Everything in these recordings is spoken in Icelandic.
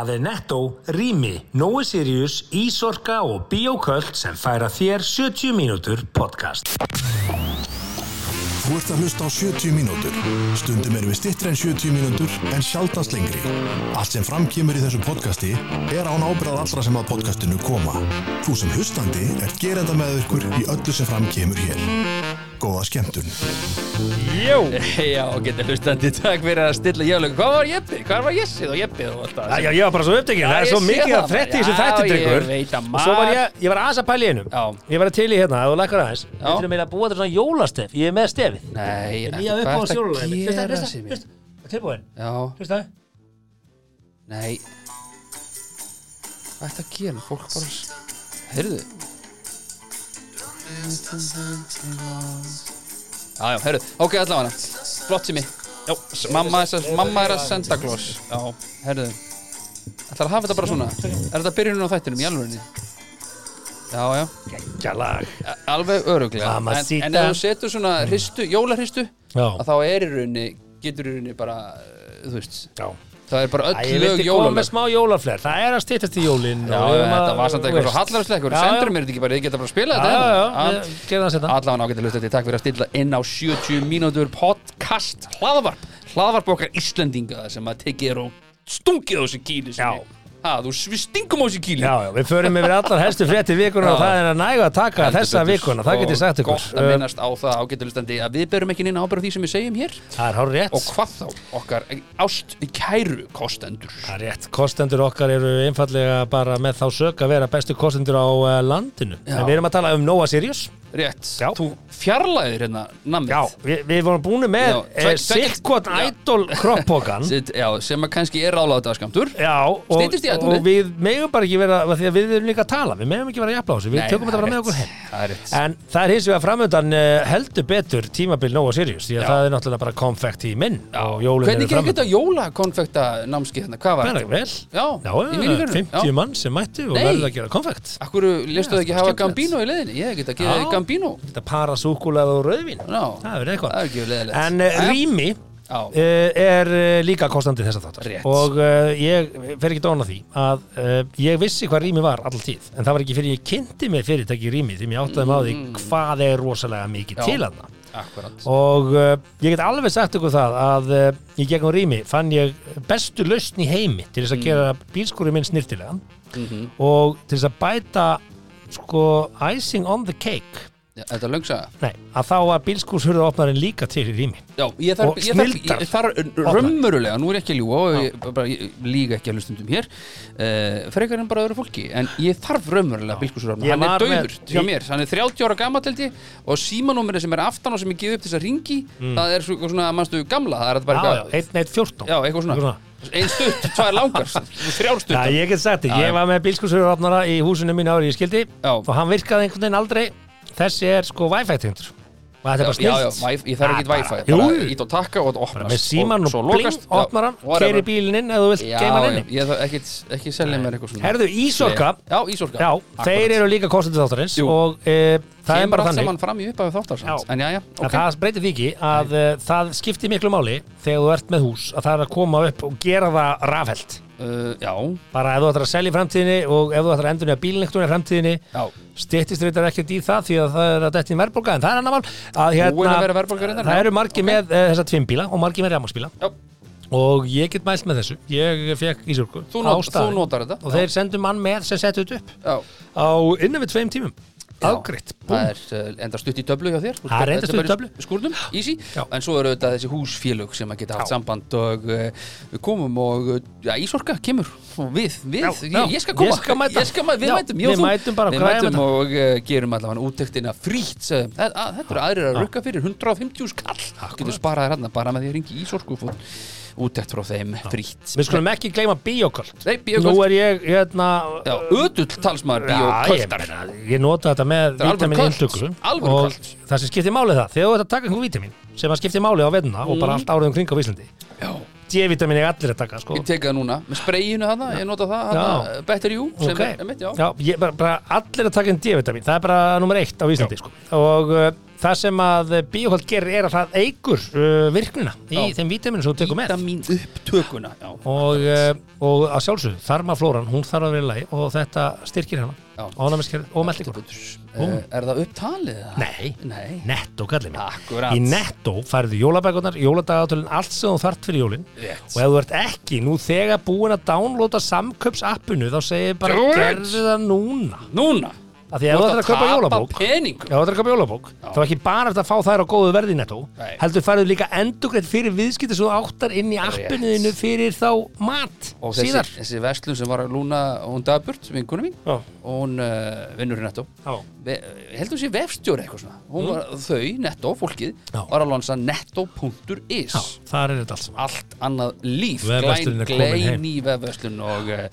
Það er Netto, Rými, Nói Sirius, Ísorka og Bíoköld sem færa þér 70 mínútur podcast. Þú ert að hlusta á 70 mínútur. Stundum erum við stittri en 70 mínútur en sjaldast lengri. Allt sem framkýmur í þessu podcasti er án ábyrðað allra sem að podcastinu koma. Þú sem hlustandi er gerenda með ykkur í öllu sem framkýmur hér. Góða skemmtun. Jó Já, getur hlustandi, takk fyrir að stilla jálögu Hvað var Jeppi? Hvað var Jessið og Jeppi og allt það? Já, ég var bara svo upptekinn, það er svo mikið það að bara. þessu að Og svo var ég, ég var aðeins að pæla í einum. Já. Ég var að til í hérna, ef þú lækkar aðeins. Við þurfum eiginlega að búa þetta svona jólastef, ég er með stefið. Nei, Ég er upp á gera, Hlusta, hlusta, hlusta. Hlusta. Já, já, heyrðu, ok, allavega Flott sem ég mamma, er að- mamma er að senda gloss Já, heyrðu Ætlar að hafa þetta bara svona Er þetta byrjunin á þættinum í alvörinni? Já, já Gjalag. Alveg öruglega en, Mamacita. en ef þú setur svona hristu, jólahristu Já. að þá er í rauninni getur í rauninni bara, uh, þú veist Já. Það er bara öll lög jólarfler, það er að stýttast í jólinn. Já, og við erum þetta að- var samt eitthvað svo Já, sendur mér þetta ekki bara, ég geta bara að spila þetta já, já, hérna. við gerum það setna. Allavega ágætið hlustandi, takk fyrir að stilla inn á 70 mínútur podcast hlaðvarp hlaðvarp okkar Íslendinga sem að tekið er og stungið á þessu kíli Já. Ha, þú, stingum á þessu kíli Já, já, við förum yfir allar helstu frétti vikuna og það er að næga að taka Heldur þessa betur. vikuna, það get ég sagt ykkur. gott að minnast á það ágætið hlustandi að við berum ekki neina ábyrð á því sem við segjum hér Það er hár rétt. og hvað þá okkar ást kæru kostendur Það er rétt, kostendur okkar eru einfallega bara með þá sök að vera bestu kostendur á uh, landinu. En við erum að tala um Noah Sirius. Rétt, Já. þú fjarlæðir hérna namið Já, við, við vorum búin með Já, eh, Sikkot Já. Idol kroppókan. Já, sem að kannski er ráðláta skamtur Já, og, Styttist í ætlunni. og við megum bara ekki vera, af því að við erum líka að tala, við megum ekki vera á þessu, við Nei, tökum það þetta bara er með rétt. okkur heim. það er rétt En það er hins vegar framöndan uh, heldur betur tímabil Noah Sirius, því að Já. það er náttúrulega bara konfekt í minn og jólun hvernig eru gekk framöndan. þetta jólakonfekta námski hérna, hvað var Það er þetta? vel. já, Já, í mínu fyrrum 50 mann sem mættu og Nei. verður að gera konfekt. Akkur lestu það ekki Já, hafa skemmtilegt. Gambino í leiðinni? Ég get að gefa Já. Gambino Þetta para súkulað og rauðvín. Já, Það er eitthvað. það er ekki leiðilegt En rými Já, uh, er uh, líka kostandi þess að þáttar. Rétt. Og uh, ég fer ekki dóna því að uh, ég vissi hvað rými var all tíð. En það var ekki fyrir ég kynnti mig fyrirtæki rými því mér áttaði mig á því hvað er rosalega mikið Mm. Já. til hana. akkurat Og uh, ég get alveg sagt ykkur það að uh, í gegnum rými fann ég bestu lausn í heimi til Mm. þess að gera bílskúri minn snirtilegan Mhm. og til þess að bæta sko icing on the cake Þetta er löngsaga Nei, að þá var bílskúrshurðaopnarinn líka til í rými. Já, ég þarf, ég þarf, ég þarf raunverulega, nú er ég ekki að ljúga og ég, bara, ég líga ekki að hlustundum hér uh, frekar en bara öðru fólki. En ég þarf bílkursrafn Ég hann er dauður hjá mér, hann er 30 ára gammal og símanúmerið sem er aftan og sem ég gefi upp til þess að ringi það er svo- svona, mannstu, gamla? Það er þetta bara Mm. Já, já, eitthvað 1.1.14 Já, eitthvað svona, ein stutt, tvær langar. Þrjár Já, stutt ég get sagt Já, ég já. var með Já. og hann virkaði einhvern veginn aldrei þessi er sko wifi tegundur og þetta er bara Já, já, snilt væ- ég þarf ekki wifi. Jú, bara ít og takka og þetta opnast með síman og svo bling, lokast. Já, opnar hann, whatever. keiri bílinn inn ef þú vilt Já, geima hann já, inni. ég þarf ekki, ekki selja mér eitthvað svona. Herðu, Ísorka, Já, Ísorka. Já, þeir eru líka kostendur þáttarins Jú. og e, það er bara þannig. saman fram í upphafi þáttar Já. En já, já, að ok. það breytir því ekki að uh, það skiptir miklu máli þegar þú ert með hús að það er að koma upp og gera það rafheld uh, Já, bara ef þú ætlar að selja í framtíðinni og ef þú ætlar að endur nýja bílnektunni í framtíðinni já. styttist reyndar ekkert í það því að það er að detti í verðbólga en það er annar mál að, hérna, það já. eru margir Ok. með uh, þessa tvimbíla og margir með rafmagsbíla Já, og ég get mælt með þessu. Ég fekk ísjörku þú, not, þú notar þetta. og þeir sendu mann með sem settu þetta upp Já, á innan við tveim tímum búm það er uh, enda stutt í töflu hjá þér. Það er enda stutt í töflu. Skúrnum, easy. Já. En svo eru þetta þessi húsfélög sem að geta haft Já. samband og uh, við komum og uh, já, Ísorka kemur. Við, við, ég, ég skal koma. Ég skal mæta. Ég skal mæta, við mætum, við mætum bara, Við mætum og uh, gerum allavega úttektina frýtt Þetta eru aðrir að rukka fyrir 150 skall. Getur sparað þér hérna bara með því að ringi Ísorku og úttekt frá þeim frýtt við skulum ekki gleyma bíoköld Nei, Bíóköld. nú er ég hérna Já, ödull talsmaður Já, bíó ég, ég nota þetta með Þetta er alveg köld. og það sem skiptir málið það þegar þú ert að taka einhver vítamin sem að skiptir málið á veðuna og bara allt árið um kring á Íslandi Já, D-vitamin er allir að taka sko. ég teka það núna með spreyinu hana, ég nota það hana, Já. Better You sem Ok. er, er mitt, já. Já, ég, bara, bara allir að taka inn D-vitamin það er bara nummer eitt á Íslandi sko. og uh, það sem að bíóhald gerir er að það eigur uh, virknina í Já. þeim vítaminu sem þú tekur með. Vítamín upptökuna Já, og, uh, og að sjálfsög, þarmaflóran, hún þarf að vera í lagi og þetta styrkir hana. Ánæmiskerð og meldingur uh, Er það upptalið? Nei, Nei. Netto kallið mér. Í netto færðu jólabækunar, jóladagatöluinn, allt sem þú þart fyrir jólin. Rétt. og ef þú ert ekki nú þegar búin að downloada samköpsappinu þá segir bara gerðu það núna. Núna af því að þú ætlar að kaupa jólabók peningum. Já, það er að kaupa jólabók þá er ekki bara eftir að fá þær á góðu verði í netto Nei. heldur færðu líka endugreitt fyrir viðskipti svo þú áttar inn í appinu þínu fyrir þá mat Og þessi, síðar. þessi verslun sem var að lúna hún Dagbjörn, vinkonu mín Já, og hún uh, vinnur í Netto. Já, Ve, heldur sé vefstjóri eitthvað svona. Hún var, þau, Netto, fólkið Mm. Já. var að lansa netto.is já, þar er þetta allt saman. Allt annað líf. Vefverslunin er komin heim. glæn í vefverslun og uh,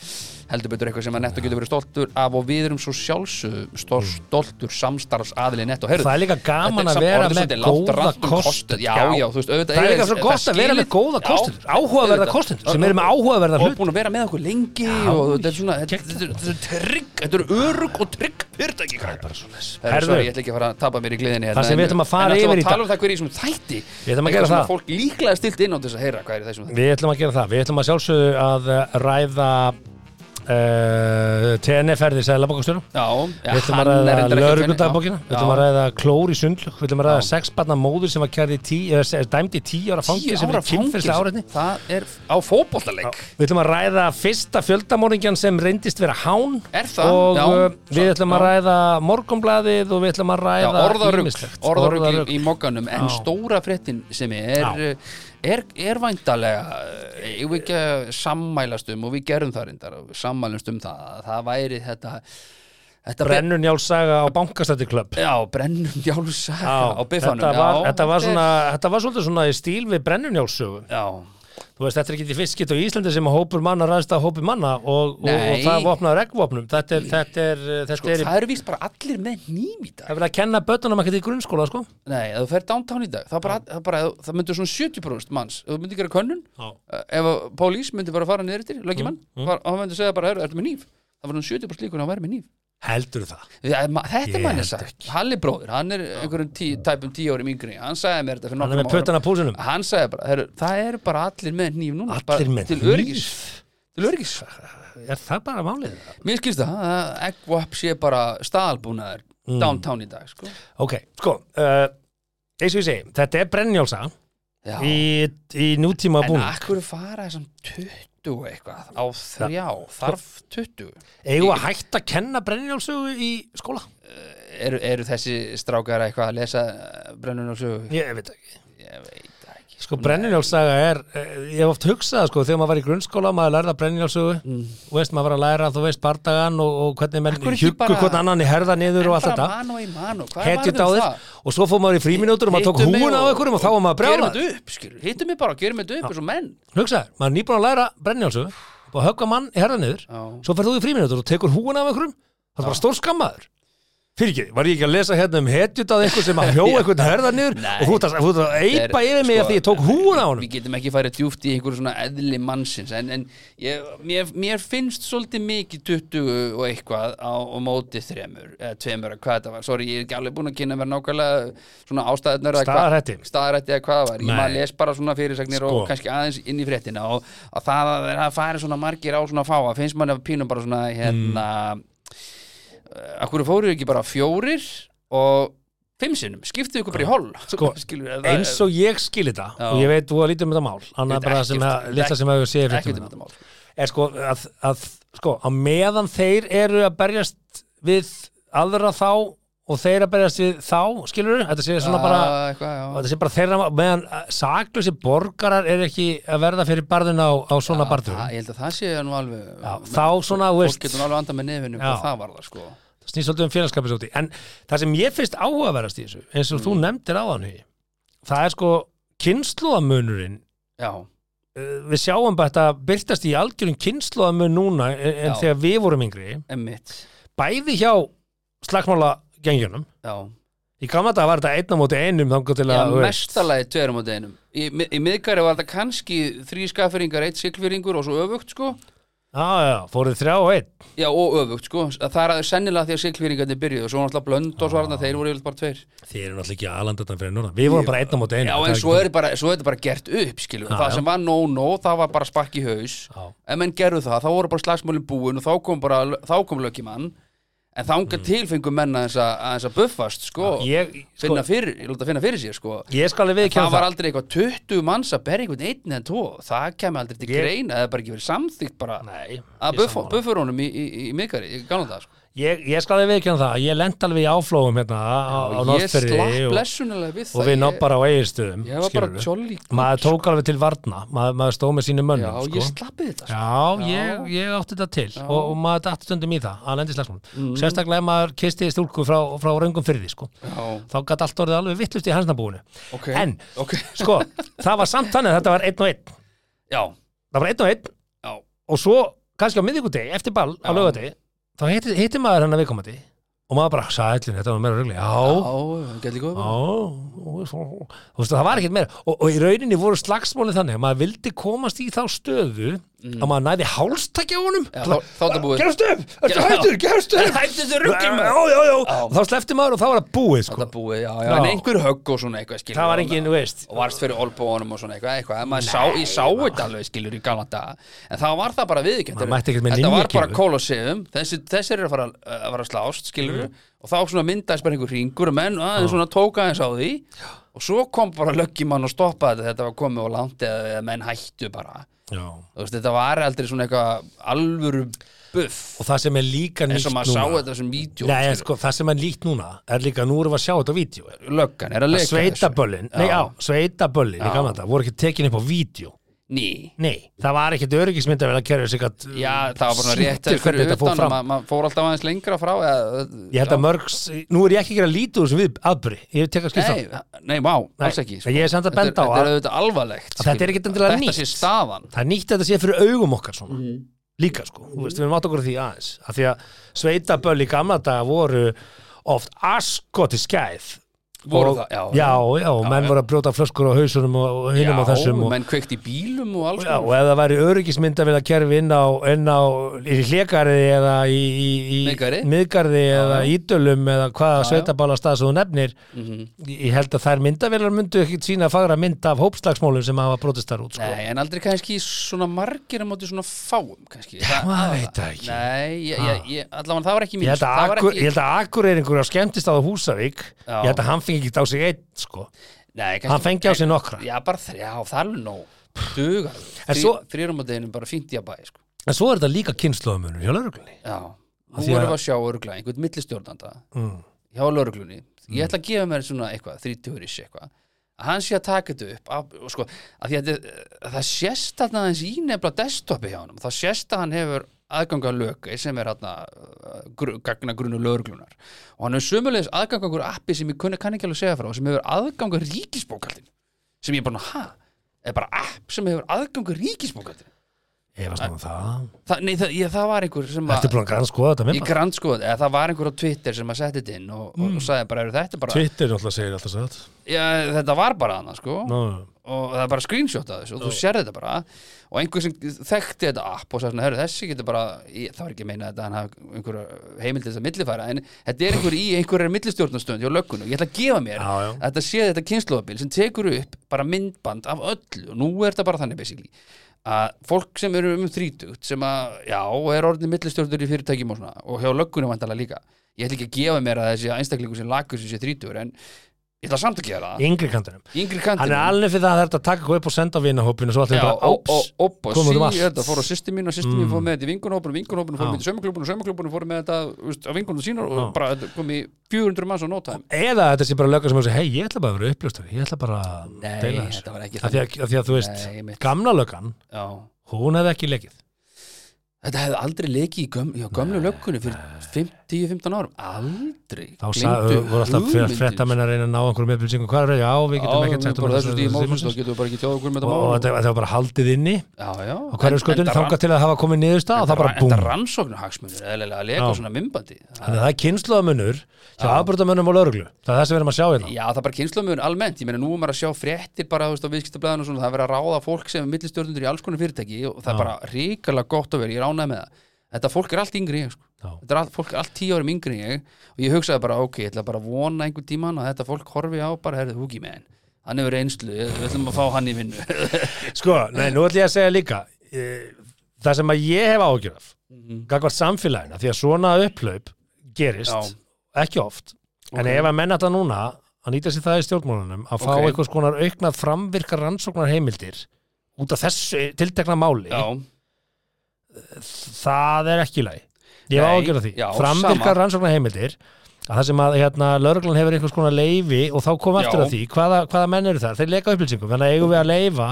heldur betur eitthvað sem að Netto getur verið stoltur af og við erum svo sjálfsög stoltur samstarfs aðili Netto. Heyrðu, Það er líka gaman að vera með góða um kostendur. já, Já. veist, auðvitað Það er líka svo gott að vera með góða Já, kostendur, áhugaverða kostendur sem eru með áhugaverða og hlut búin að vera með okkur lengi og þetta er svona, þetta geggjað. þetta er- þetta er trygg þetta er örug og trygg fyrirtæki ég ætla ekki að fara að tapa mér í gleðinni Það sem við ætlum að fara yfir í dag- um þætti. Við ætlum að gera það. fólk líklega stilt inn á þess að heyra Við ætlum að gera það, við ætlum að sjálfsögðu að ræða uh, TNF-ferði Sæðlabokastjóra Já, Við ætlum að ræða lögregludagbókina, við ætlum að ræða klór í sundlug, við ætlum að ræða sexbarna móður sem var tí, eða, dæmdi í tíu ára fangi sem er kynferðslega áreitni. Það er á fótbollaleik Við ætlum að ræða fyrsta fjöldamóringjan sem reyndist vera hán. Og Já, uh, við ætlum að ræða morgumblaðið og við ætlum að ræða orðarugl, í, mokkanum en stóra fréttin sem er. Er, er væntalega ég vil ekki sammælast um og við gerum það reyndar og sammælast um það að það væri þetta þetta Brennur njálsaga á bankastætti klubb Já, brennum njálsa á biffanum. þetta þetta, var svona, þetta var svolítið svona í stíl við brennunjálssögu Já, Þú veist, þetta er ekki því fyrst skipt á Íslandi sem að hópur manna ræðst að hópur manna og, og, og það vopnaður eggvopnum þetta er, þetta er, þetta sko, er, það eru víst bara allir með ným í dag. Það er verið að kenna bötunum ekkert í grunnskóla sko. Nei, ef þú fer downtown í dag það, bara, það, bara, það myndir svona 70% manns ef þú myndir gera könnun Já. eh, ef pólís myndi bara fara niður eftir lögjumann, Mm, mm, hann myndi segja bara, er, ertu með nýf það var svona 70% líkur að væri með nýf heldur það Þetta er manni sagt Halli bróður, hann er einhverjum tí, tæpum tíu árum yngri Hann sagði mér þetta fyrir hann er með pötana púsunum Hann sagði bara, heru, það eru bara allir með nýf núna Allir með Til hníf? öryggis Til öryggis er það bara málið? Mér skilst það að Eggwap sé bara staðalbúnaður Mm. Downtown í dag sko. ok, sko uh, eins og ég segi, þetta er brennjálsa Já. í, í nútíma En búin akkur fara þessum 20 og eitthvað Á þrjá, þarf 20 eigum við að hætta að kenna brennjálsögu í skóla? Eru, eru þessi strákar eitthvað að lesa sögu? ég veit ekki Ég veit Sko brennunjálsaga er, eh, ég hef oft hugsað sko, þegar maður var í grunnskóla, maður lærði að brennunjálsögu Mm. og veist, maður var að læra, þú veist, bardagan og, og hvernig menn Af hverju ekki hjuggu bara- hvern annan í herða niður og allt En þetta. bara mano í mano, hvað var á um það? og svo fór maður í fríminútur og maður tók húun á og- einhverjum og þá var maður Gerum brjálað þetta upp, skilur, hittum mig bara, gerum þetta upp eins og menn. Hugsaður, maður er nýbúin að læra brennunjálsögu og högga mann í herða niður svo ferð þú í fríminútur og tekur húun af einhverjum það er bara stór skammaður fyrir ekki, var ég ekki að lesa hérna um hetjut á einhver sem að hjó einhvern herða niður Nei. og þú ert að, að eipa yfir mig sko, eftir ég tók húun á honum Við getum ekki farið djúft í einhverju svona eðli mannsins En, en ég, mér, mér finnst svolítið mikið 20 og eitthvað á, á móti þremur Eða tveimur, eða hvað þetta var Sorry, ég er ekki alveg búin að kynna mér nákvæmlega Svona ástæðunar. Staðarhætti eða hvað var Ég Nei. maður les bara svona fyrirsagnir Sko. og kannski aðeins inn í fréttina Og að það að að pínum bara svona hérna mm. Akkur fóruðu ekki bara fjórir og fimm sinnum, skiptið ykkur bara í holl Sko, það- eins og ég skil þetta Já. og ég veit þú að lítið um þetta mál annað bara sem að, litla sem að við séð ekkert um fréttum þetta mál. Er sko að, að sko, á meðan þeir eru að berjast við aðra þá og þeir að berjast við þá, skilur þetta sé svona bara eitthvað, þetta sé bara þeirra, meðan saklusi borgarar er ekki að verða fyrir barðin á, á svona barður það- Ég held að það sé nú alveg Já, þá svona, þú Fólk veist- getur nú alveg andað með nefinu Já. hvað það var það sko það snýst svolítið um félagskapis úti en það sem ég finnst áhugaverðast í þessu eins og þú Mm. nefndir áðan það er sko kynnslóðamunurinn Já, Uh, við sjáum bara þetta byrtast í algjörum kynnslóðamun núna en, en Já. þegar við vorum yngri. Emmitt bæði hjá slagmála gengjunum Já, í gamla dag var þetta einn á móti einum já þú mestalagi tverum á deginum Í, í miðgæri var þetta kannski þrý skafferingar, eitt siglfyrringur og svo öfugt sko Já, já, fóruð þrjá og einn. Já, og öfugt, sko, það er aðeins sennilega því að siglfýringarnir byrjuðu og svo náttúrulega blönd og svarna, þeir voru yfirleitt bara tveir. Þið eru náttúrulega ekki aðlandartan fyrir norðan Við vorum bara einn á móti einu Já, en svo er, þetta bara gert upp, skilur Já, Það sem var no-no, það var bara spark í haus. Ef menn gerðu það, þá voru bara slagsmálin búin og þá kom bara, þá kom löggimann En þangað til fengu menna þess að, að, buffast, sko. Ég, sko, finna fyrir, ég lúta að finna fyrir sér, sko. Ég skal alveg Það viðkjöna var það. aldrei eitthvað 20 manns að berja einhvern einn eða tvo. Það kemur aldrei til Ég- greina, það er bara ekki verið samþykkt bara Nei, að ég buffa, honum í, í, í miðgari, í gamla það, sko Ég, ég skal alveg viðkjöna það Ég lent alveg í áflóðum hérna á, á slapp og, við og við Ég- nobbar á eiginstöðum bara Maður tók alveg til varna Maður, maður stóð með sínu Já, mönnum sko. ég slappi þetta sko. Já, ég, ég átti þetta til og, og maður dætti stundum í það að lendi slagsmál. Mm. sérstaklega ef maður kisti stúlku frá, frá röngum fyrði sko. Já, þá gæti allt orðið alveg vittlust í hansnabúinu ok en, Ok, sko, það var samt þannig að þetta var einn og einn. Já, það var einn og einn. Já. Og svo kannski á miðvikudegi, eftir ball á Já. lögadegi þá hitti maður hennar viðkomandi og maður bara, sælun, þetta var meira rögli já, Já, það var ekkert meira. Og, og í rauninni voru slagsmálið þannig að maður vildi komast í þá stöðu að maður næði hálstakja á honum Mm. Er. Gerast upp, Já. hættur, gerast upp Hættu þessu rugli, maður. Já, já, já, Já. og þá slefti maður og þá var það búið sko. Það búið, já, já, Já. en einhver högg og svona eitthvað það var og- engin, þú veist og varst fyrir olbónum og svona eitthvað, eitthvað. maður sá, ég sá þetta alveg skilur í gamla daga en þá var það bara viðkjönd þetta var bara kólosseum þessi, þessi er að fara að, að slást skilur Mhm. og þá svona myndaðist bara einhver ringur og menn aðeins svona tóka aðeins á því og svo kom bara löggimann og stoppaði þetta, þetta var komið á langt eða, eða menn hættu bara veist, þetta var aldrei svona eitthvað alvöru buff. Og það sem er líka nýtt núna vídeo Nei, sko, það sem er líkt núna er líka, nú erum við að sjá þetta á vídeo. Löggan er að leika sveitaböllin, nei já, sveitaböllin voru ekki tekin upp á vídeo Ný, nei, það var ekkert öryggismynd að vera að kerja sig að já, það var bara rétt sýndu fyrir þetta utan og maður fór alltaf aðeins lengra frá eða, ég held að mörg, nú er ég ekki að gera lítið úr þessum við aðbyrði, ég tek að skilta Nei, nei, má, alls ekki sko. ég er samt að Þetta er- benda á Þetta er að auðvitað alvarlegt að þetta er ekkert endilega Þetta nýtt. sé staðan. Það er nýtt að þetta sé fyrir augum okkar svona. Mhm. líka sko, þú veist, við erum átt okkur því aðeins. Af því að sveitaböll í gamla daga voru oft askoti skæð Voru og, það, já. já, já, og menn já. voru að brjóta flöskur á hausunum og, Já, og þessum og, menn kveikt í bílum og alls já, og það væri öryggismyndavél að kerfi inn á, inn á í hlégarði eða í, í, í Miðgarði. miðgarði eða já. ídölum eða hvaða Já, já. sveitabála stað sem þú nefnir Mhm. ég held að þær myndavélar myndu ekki sína fagra mynd af hópslagsmálum sem hafa brotist þar út sko. Nei, en aldrei kannski svona margir á móti svona fáum kannski Já, maður veit það ekki. Nei, allavega það var ekki mín Ég held að, að Akureyringur á skemmtist á Húsavík Já. ég held að hann fengi ekki á sig einn sko. Nei, hann fengi á sig nokkra. Já, bara þrjá, það er nóg. Dugar Þrýrum á deginu bara fínt í að bæ sko. en svo er þetta líka kynnslóðamunur hjá lauruglunni Já, nú að- erum við að sjá örgla einhvern millistjórnanda mm. hjá lauruglunni Ég ætla að gefa mér svona eitthvað, 30 ish eitthvað. Að hann sé að taka þetta upp að, sko, að því að þetta- það sést aðeins í nefnilega desktopi hjá hann það sést að hann hefur aðganga lögei sem er hérna gr gagna grunnu lauruglunar og hann hefur sömulegis aðganga okkur appi sem ég kunni kann ekki alveg segja frá sem hefur aðganga ríkisbókaldin sem ég er bara, ha? er bara app sem hefur aðganga ríkisbókaldin ég varst nú það Þa, nei, það, ég, það var einhver sem Ertu búin að grann skoða þetta með maður? grannskoð, eða það var einhver á Twitter sem að setja þetta inn og, og, og sagði bara, eru þetta bara Twitter náttúrulega segir alltaf satt já, þetta var bara hana sko no. Og það er bara screenshot af þessu og þú sér þetta bara. Og einhver sem þekkti þetta app og sagði svona, þessi getur bara ég, það var ekki að meina þetta, hann hafi einhver heimild til þess að millifæra, en þetta er einhver í einhverjar millistjórnastönd hjá löggunum, ég ætla að gefa mér Já, já. að þetta sé þetta kynnslóðabil sem tekur upp bara myndband af öllu. Og nú er þetta bara þannig basically að fólk sem eru um þrítugt sem að, já, er orðin millistjórnur í fyrirtækjum og svona, og hjá löggunum vantarlega líka. Ég ætla ekki að gefa mér að þessi einstaklingu sem lagur sem sé þrítugur, en ég ætla samt að gera það. Yngri kantinum. Yngri hann kantinu er alveg fyrir það að þetta taka eitthvað upp og senda á vinahópinu og svo allir bara, óps komum út um allt. þetta fór á sýsti mín og sýsti mín fór með þetta í vingunhópinu, vingunhópinu fór með þetta í saumaklúbunu, saumaklúbunu fór með þetta á vingunum sínar og bara kom í 400 manns á time. Eða þetta sé bara löggar sem að segja hei, ég ætla bara að vera uppljóstur ég ætla bara að deila þessu. var að, að Nei, Þetta hefði aldrei leikið í göm, hjá gömlu löggunni fyrir 10-15 árum? Aldrei. Þá sagði, voru alltaf frettamenn að reyna að ná einhverjum upplýsingum. Hvað er það, já, við getum um þessu stíði málsins þessu- þá getum við bara ekki tjáð okkur með þetta og þetta var bara haldið inni. Á hverju skutin þangað til að hafa komið niðurstað og það bara búm Þetta rannsóknu hagsmunir, að leka Já. svona mymbandi. Þannig að það er kynsluðamunur hjá afbrotamönnum og lauruglu það er það sem við erum að sjá hérna. Já, það er bara kynnslumöðun almennt, ég meina nú er maður að sjá fréttir bara á viðskiptablaðinu og svona, það er verið að ráða fólk sem er millistjórnundur í alls konar fyrirtæki og það er bara ríkarlega gott að vera, ég ánægð með það Þetta fólk er allt yngri en ég sko. Þetta er allt, fólk er allt tíu árum yngri en ég og ég hugsaði bara, ok, ég ætla bara að vona einhvern tíman að þetta fólk horfi á bara, herðu, húki með hann hefur reynslu, við ætlum að fá hann í vinnu Sko, nei, nú ætlum ég að segja líka eh, það sem að ég hef ágjör af Mhm. gagvart samfélagina, því að svona upplaup gerist, Já. ekki oft en Ok. ef að menna þetta núna að nýta sér það í stjórnmálunum að fá Ok. einhvers konar auknað framvirkar rannsóknar heimildir út af þessu tiltekna máli Já, það er ekki læg ég hef Nei, ágjör af því, framvirkar rannsóknar heimildir að það sem að hérna, lauruglan hefur einhvers konar leifi og þá kom aftur að því hvaða, hvaða menn eru þar, þeir leika upplýsingum þannig að eigum við að leifa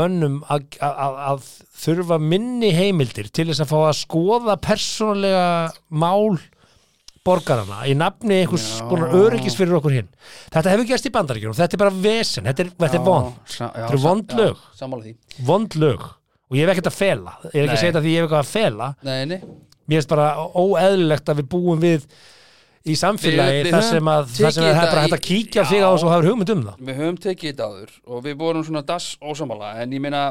mönnum að, að, að, þurfa minni heimildir til þess að fá að skoða persónulega mál borgarana í nafni einhvers konar öryggis fyrir okkur hinn. Þetta hefur gerst í bandaríkjunum, þetta er bara vesen þetta er, þetta er vond, Þetta eru vond lög. Vond lög og ég hef ekkert að fela, ég er ekki að segja þetta því ég hef eitthvað að fela. Nei, nei, mér finnst bara óeðlilegt að við búum við í samfélagi Við- við þar sem að, þar sem að það er bara hægt að kíkja sig á og hafa hugmynd um það. Við höfum tekið þetta áður og við vorum svona dass ósamála en ég meina,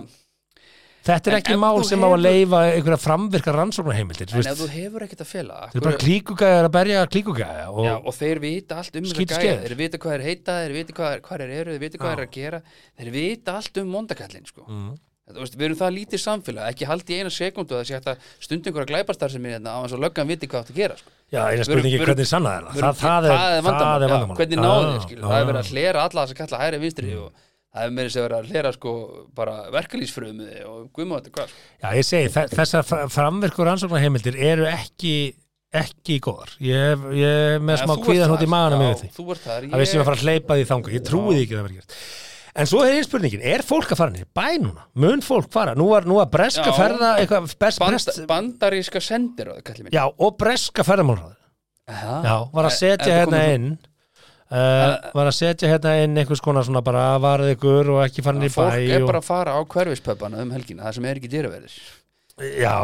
þetta er En ekki mál sem á að leifa einhverja framvirka rannsóknarheimildir en ef þú hefur ekkert að fela þetta er bara klíkugæðar að berja klíkugæða og, og þeir vita allt um gæja skeður. þeir vita hvað þeir heita, þeir vita hvað, þeir eru þeir vita hvað eru að gera. Þeir vita allt um mondakallin sko. Mm. Veist, við erum það lítið samfélag ekki haldi í eina sekundu að það sé hægt að stunda einhverja glæpastar sem er hérna á þess að löggan viti hvað átt að gera sko. já, eina spurningi við erum- hvernig sanna það það, það, er, það er það er vandamál. hvernig náðu skilur, það er verið að hlera alla þess að kalla hæri vinstri og það er meiri sem verið að hlera sko bara verkalýsfrömuði og guðmá þetta hvað sko. já, ég segi, þe- þessar fra- framvirku rannsóknarheimildir eru ekki ekki góðar. Ég hef með Ja, smá kvíðan út í já, yfir því. að við séum að fara að hleypa því þanga ég trúi því ekki að það verið gert en svo er einn spurningin, er fólk að fara niður bæ núna? mun fólk fara? nú var, nú var breska Já. ferða eitthvað, best, Band, brest, bandaríska sendir já, og breska ferðamálráð Já, var að setja hérna inn uh, var að setja hérna inn einhvers konar svona bara varð ykkur og ekki fara niður í Fólk bæ er og, bara að fara á hverfispöpana um helgina það sem er ekki dyraverðir já,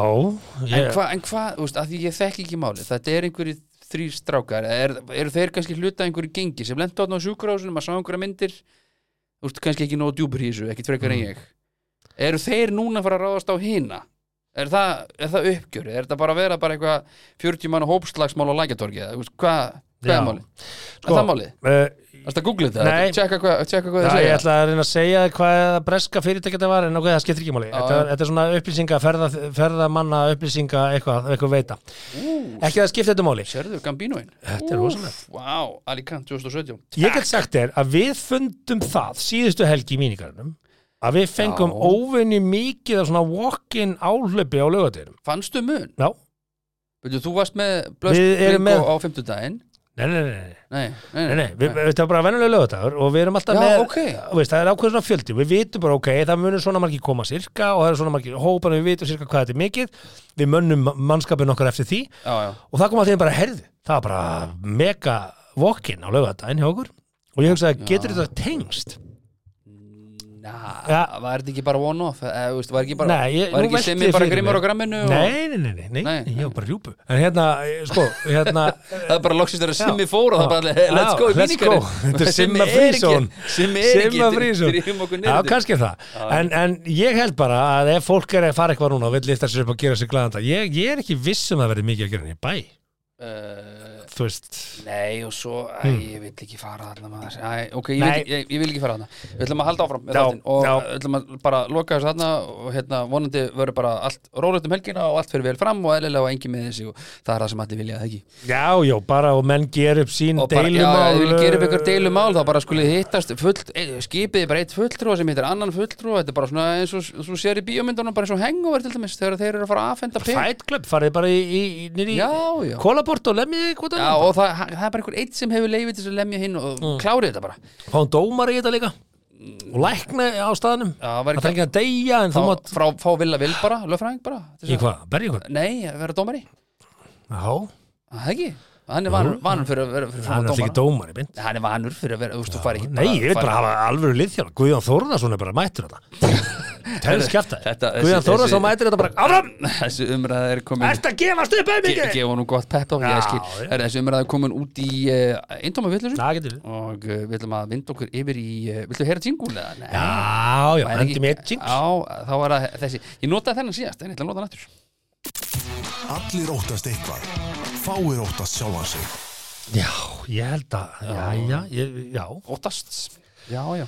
ég, en hvað, þú veist, að því ég þekki ekki máli þetta er einhverju þrý strákar er, eru þeir kannski hluta einhverju gengi sem lendu átna á sjúkurásunum að sá einhverja myndir þú veist, kannski ekki nóg djúpur í þessu ekkit frekar en Mm. ég eru þeir núna að fara að ráðast á hina er það, er það uppgjörið, er þetta bara að vera bara eitthvað 40 manna hópslagsmál á lækjatorgi hvað, Já. er málið? Sko, er það málið? uh, Varst að googla þetta? Tjekka hvað, tjekka hvað Já, þið ég segja ætla að reyna að segja hvað það breska fyrirtæki þetta var en ok, það skiptir ekki máli. Þetta, þetta er svona upplýsinga, ferða, ferðamanna upplýsinga eitthvað, eitthvað veita. Ú, ekki að það skipta þetta máli. Sérðu Gambinoin? Þetta er rosalegt. Vá, Alicante 2017 Ég get sagt þér að við fundum það síðustu helgi í mínigarnum að við fengum Já. óvinni mikið af svona walk-in áhlaupi á lögadeginum Fannstu mun? Já, þú varst með blöst með- á fimmtudaginn. nei, nei, nei, nei, Nei, nei. Við, þetta er bara venjulega lögadagur og við erum alltaf Já, með ok. þú veist, það er ákveður svona fjöldi, við vitum bara ok það munur svona margir koma sirka og það er svona margir hópar við vitum sirka hvað þetta er mikið. Við mönnum mannskapin okkar eftir því. Já, já. Og það kom þeim bara herði það var bara mega walk-in á lögadaginn hjá okkur. Og ég hugsaði, getur þetta tengst? Na, Ja. var þetta ekki bara one-off? veist, Var ekki bara, Nei, ég- var ekki sem ég bara grimmur á gramminu og, Nei, nei, nei, nei, nei, ég var bara rjúpu. En hérna, eh, sko, hérna Það er bara loksist þegar Simmi fór og það Já. bara let's Já, go í go. Þetta er Simma er er ekki Simma okkur Já, kannski er það en, en ég held bara að ef fólk er að fara eitthvað núna og vill lifta sér upp og gera sér glæðanda ég, ég er ekki viss um að það verði mikið að gera henni bæ Uh, Þú veist, Nei og svo, æ, ég vil ekki fara þarna Æ, ok, ég vil, Hmm. Ég, ég vil ekki fara þarna. Við ætlum að halda áfram með Já, þáttinn og já. við ætlum að bara loka þessu þarna og hérna vonandi verður bara allt rólegt um helgina og allt fyrir vel fram og eðlilega og engin með þessi og það er það sem allir vilja, það ekki? Já, já, bara og menn ger upp sín bara, já, deilumál ef við uh, gerum ykkur deilumál þá bara skulið hittast full, e, skipið bara eitt fulltrúa sem heitir annan fulltrúa þetta er bara svona eins og þú sér í bíómyndunum bara eins og hangover til dæmis þegar þeir eru að fara í, í, í, nýri já, og það, það er bara einhver eitt sem hefur leifið til þess að lemja hinn og mm. klárið þetta bara. Fáum dómar í þetta líka? Og lækna á staðnum? Já, var það ekki þarf ekki að deyja en þú Fá, mátt frá, fá Villa Vil bara, lögfræðing bara í hvað, berja ykkur Nei, að vera dómari. Já, Það ekki, hann er vanur, vanur fyrir að vera fyrir það er að alltaf ekki dómar í mynd Hann er vanur fyrir að vera, þú veist, þú fari ekki nei, ég vil bara hafa alvöru liðþjálf Guðjón Þórðarsson er bara mættur þetta Þetta- Þórðarsson þessi- mættur þetta bara áfram, Þessi umræða er komin að gefast upp ge, auðvitað Gefa nú gott pepp á. Er Þessi umræða er komin út í uh, eintóma villusun það getur við. Og uh, við ætlum að vinda okkur yfir í uh, Viltu heyra jingle eða? Nei, já, já, er hendi jinx Já, þá var það þessi. Ég notaði þennan síðast, en ég ætla að nota hann aftur. Allir óttast eitthvað. Fáir óttast sjálfan sig. Já, ég held að, já, já, ég, já. Óttast. Já, já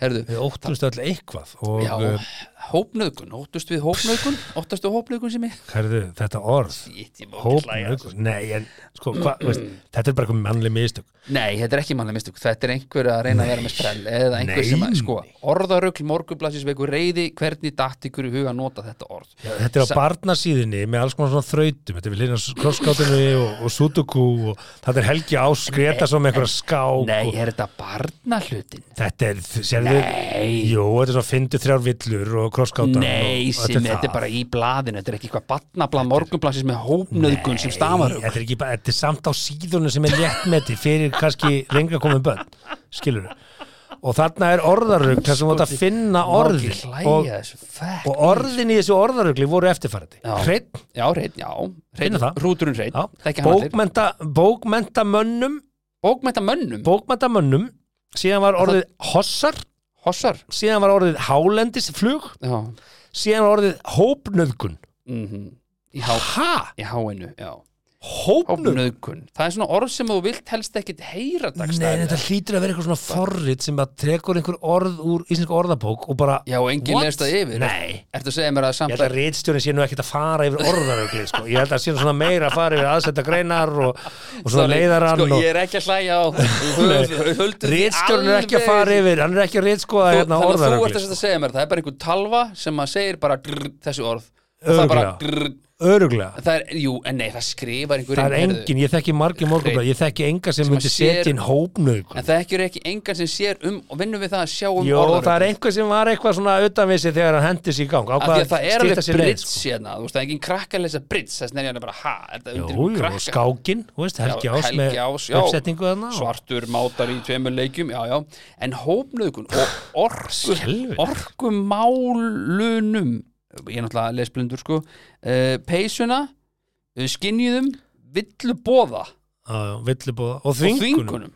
Herðu, Við óttumst öll eitthvað og já, uh, hópnöðgun Óttust við hópnöðgun? Óttastu hópnöðgun sem ég? herðu, þetta orð Shit, ég ekki hlæja. hópnaukur, nei, en sko, hva, veist, þetta er bara eitthvað mannleg mistök Nei, þetta er ekki mannlega mistök Þetta er einhver að reyna að vera með sprell Eða einhver sem að, Nei. sko Orðarugl morgunblassis veikur reyði Hvernig datt ykkur í huga að nota þetta orð Já, þetta er á Sa- barnasíðinni með alls konar svona þrautum þetta er við hlýna krosskátinu og, og sudoku og þetta er Helgi Ás skreta svo með einhverja skák Nei, er þetta barnahlutin? þetta er, sérðu Nei. jú, þetta er svona og krosskátar Nei, og, sem þetta er bara í blaðinu Þetta er ekki eitthvað barnablað morgunblassis með hópnöðgun sem stafar þetta er, bara- þetta er samt á síðunum sem er léttmeti fyrir kannski lengra komið bönn skilur og þarna er orðarugl sem þú átt að finna orðin Má ekki og, og orðin í þessu orðarugli voru eftirfærandi hreinn, Finna. Rúturinn hreinn, bókmentamönnum Bókmenta mönnum, bókmentamönnum. Síðan var orðið hossar hossar. Síðan var orðið hálendisflug. Já, síðan var orðið hópnöðgun mhm. Í, há, ha? í háinu, já Hópnöðgun, það er svona orð sem þú vilt helst ekkit heyra Nei, dagstæði þetta hlýtur að vera eitthvað svona forrit sem að tekur einhver orð úr íslensku orðabók og bara Já, og enginn leist það yfir. Nei. Ertu að segja mér að Ég samt held að rítstjórin sé nú ekkert að fara yfir orðarögli sko. Ég held að sé nú svona meira að fara yfir aðsetta greinar og, og svona Sorry, leiðarann Sko, og... ég er ekki að hlæja á Rítstjórin er ekki að fara yfir Hann er ekki að rítskoða hérna Þannig að þú ert að það það Öruglega það er, jú, en nei, það skrifar einhver Það er engin, ég þekki margir morgunblad Ég þekki enga sem Sem myndi setja inn hópnöðgun En það ekki er ekki engan sem sér um og vinnum við það að sjá um Jó, orðarögl. það er einhver sem var eitthvað svona utanvissi þegar hann hendi sig í gang. Það er alveg brits brits hérna, þú veist, það er engin krakka að lesa brits vegna er bara, ha, er Jú, undir jú, einhver og krakka skákin, þú veist, Helgi Ás Helgi með Ás, já. uppsetningu þarna og- svartur mátar í tveimur leikjum, já, já. En hópnöðgun og orkumálunum ég er náttúrulega lesblindur sko. Uh, peysuna uh, skinjuðum, villu bóða Villubóða og þvingunum,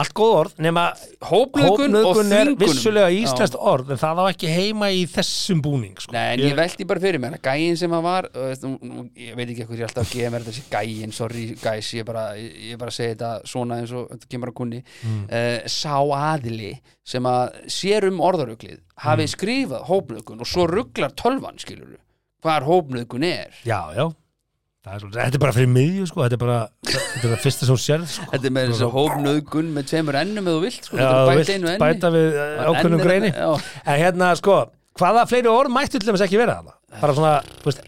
allt góð orð nema hópnöðgun er vissulega íslenskt orð en það á ekki heima í þessum búning sko. Nei, en ég veldi bara fyrir mér að gæinn sem að var veist, ég veit ekki hvað ég er alltaf að gefa mér þessi gæinn, sorry gæs ég bara, ég, ég bara segi þetta svona eins og þetta kemur að kunni. Mm. uh, sá aðili sem að sér um orðaruglið hafi Mm. skrifað hópnöðgun og svo rugglar tölvan skilur hvar hópnöðgun er. Já, já er, svolítið- þetta er bara fyrir miðju sko. þetta er bara þetta er það fyrsta sem sérð sko. Þetta er með þessi hópnöðgun með tveimur ennum eða vilt sko, já, er bæta vilt bæta við uh, ákveðnum Enn er- greini. Já. en hérna sko, hvaða fleiri orð mættu til þess ekki vera það bara svona, þú veist,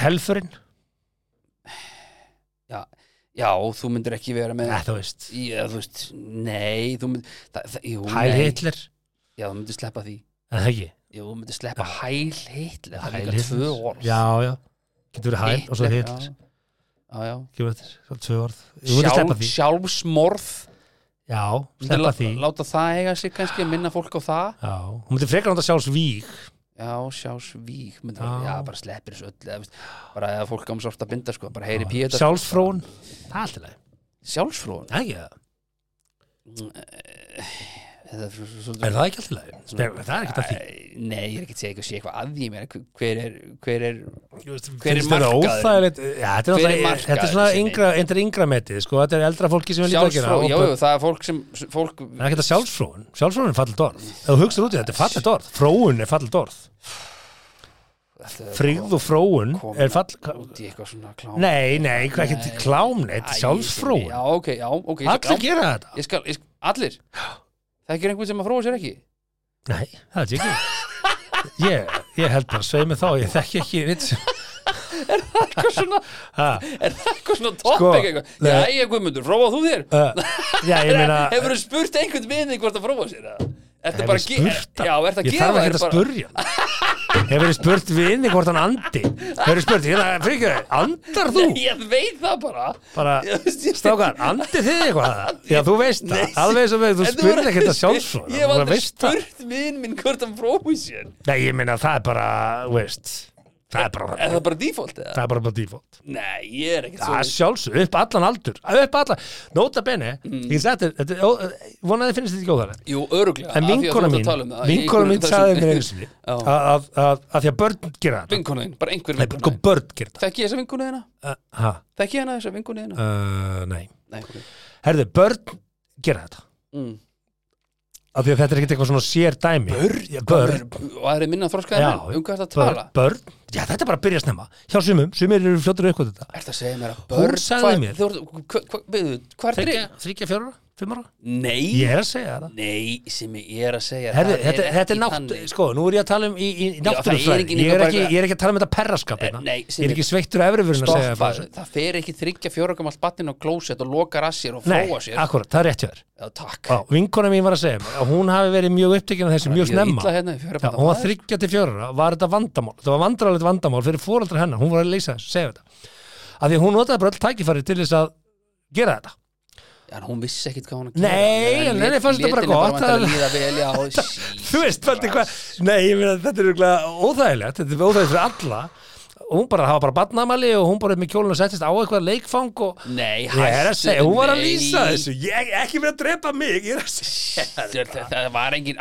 helfurinn? Já, já, þú myndir ekki vera með ja, þú veist, Já, þú veist, nei það, það, hæl. Hitler? Já, þú myndir sleppa því. Það ekki? Jú, þú myndir sleppa hæl Hitler Það er líka tvö orð. Já, já, getur verið hæl og svo Já, já, já. Gefur eftir, svo tvö orð. Sjálfsmorð. Já, sleppa því. Láta það eiga sig kannski að minna fólk á það. Já, hún myndir frekar náttúrulega sjálfs víg Já, sjálfsvík Já. já. bara sleppir þessu öll eða, veist, bara eða fólk ámst ofta að binda sko, bara heyri píeta Sjálfsfróun, það er alltaf leið Sjálfsfróun? Ekki það, Það er það ekki alltaf leið Það er ekki það því Nei, ég er ekki að segja eitthvað, sé eitthvað að því mér hver er, hver er Hver er? Já, þetta er svona yngra, þetta er yngra metið, sko, þetta er eldra fólki sem er líka að gera Sjálfsfróun, og já, börn. já, það er fólk sem fólk, Það er ekki þetta sjálfsfróun, sjálfsfróun er fallet orð. Ef þú hugsaður út í þetta, þetta er fallet orð. Fróun er fallet orð. Fríð og fróun er fall út í eitthvað svona klám Nei, nei, ekki Nei. klám, nei, þetta Æ, er sjálfsfróun. Já, ok, já, ok ég skal- Allir gera þetta. Allir? Það er ekki einhvern sem að fróa sér ekki? Nei, það er ekki Ég, ég held bara sveið mig þá, ég þekki ekki neitt sem Eitthvað svona, ha, er það eitthvað svona Sko, topic eitthvað? Já, ég Guðmundur, fróa þú þér? uh, Já, ég meina Hefur þú spurt einhvern vinni hvort að fróa sér það? Ertu Hef bara ég að ge- spurt hann? Já, ertu að Ég gefa þarf ekki þér að bara- spurja. Hefur þið spurt vini hvort hann andi? Hefur þið spurt, hérna, fyrir andar þú? Ég veit það bara. Bara, stákar, andið þið eitthvað? Já, þú veist það, alveg sem við, þú spurði voru- ekki þetta sjálfsvon Ég hef aldrei spurt vinn minn hvort hann frói sér. Nei, ég meina, það er bara, veist það er bara, Er það bara default eða? það er bara, bara default. Nei, ég er ekkert það svo er sjálfsög, upp allan aldur upp allan, nota bene Mm. ég seti, þetta, vonaði finnst þetta ekki óþægilegt Jú, öruglega en vinkona mín, vinkona mín sagði mér einu sinni að, því að börn gera þetta. Vinkona þín, bara einhver Nei, vinkona sko þín. börn gera þetta. Þekki ég þessa vinkona þína? ha, Þekki ég hana þessa vinkona þína? nei, Nei, ok. Herðu, börn gera þetta. Mm. af því að þetta er ekkert eitthvað svona sér dæmi. Börn? Já, börn, Og það er minna menn? Um hvað þetta börn, tala? börn já þetta er bara að byrja snemma. Hjá sumum, sumir eru fljótur eitthvað þetta. Er það að segja mér að Hún börn sagði hvað- mér. þú hva- hva- Við, hvað er drif? þryggja, fjóra, fimm ára? Nei. Ég er að segja það. Nei, sem ég er að segja Herðu, það þetta, þetta er nátt, sko, nú er ég að tala um í, í, það náttúrufræði, ég, bara- ég er ekki að tala um þetta perraskap hérna. Eh, nei, ég er ekki sveittur af efrifurinn að segja þessu. það fer ekki þryggja fjóra gamalt batnin á klósett og lokar að sér og Nei, fróa sér. akkurat, það er rétt hjá þér. Já, takk. Já, vinkona mín var að segja að hún hafi verið mjög upptekinn af þessu mjög Ég snemma. hérna Já, hún var þryggja til fjóra, var þetta vandamál? Það var vandrarlegt vandamál fyrir fóreldra hennar. Hún var að leysa þessu, segja þetta. Af því hún notaði bara öll tækifæri til þess að gera þetta. En hún vissi ekkit hvað hún að Nei, gera en henni fannst þetta bara gott já, þú veist, nei, þetta er óþægilegt þetta er óþægilegt fyrir alla og hún bara, var bara badnamali og hún bara upp með kjólun og settist á eitthvað leikfang og Nei, ég er að hættu, segja, hún var að nei. lýsa þessu. Ég, ekki verið að drepa mig, ég er að segja Það, það, það var engin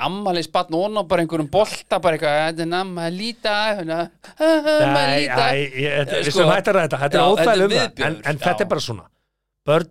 og hún á bara einhverjum bolta bara eitthvað, þetta er namma, líta hérna, Nei, líta æ, ég- þetta- við sko, sem hættar þetta, þetta er já, óþægileg þetta um er það en, viðbjóður, en þetta já. er bara svona. Börn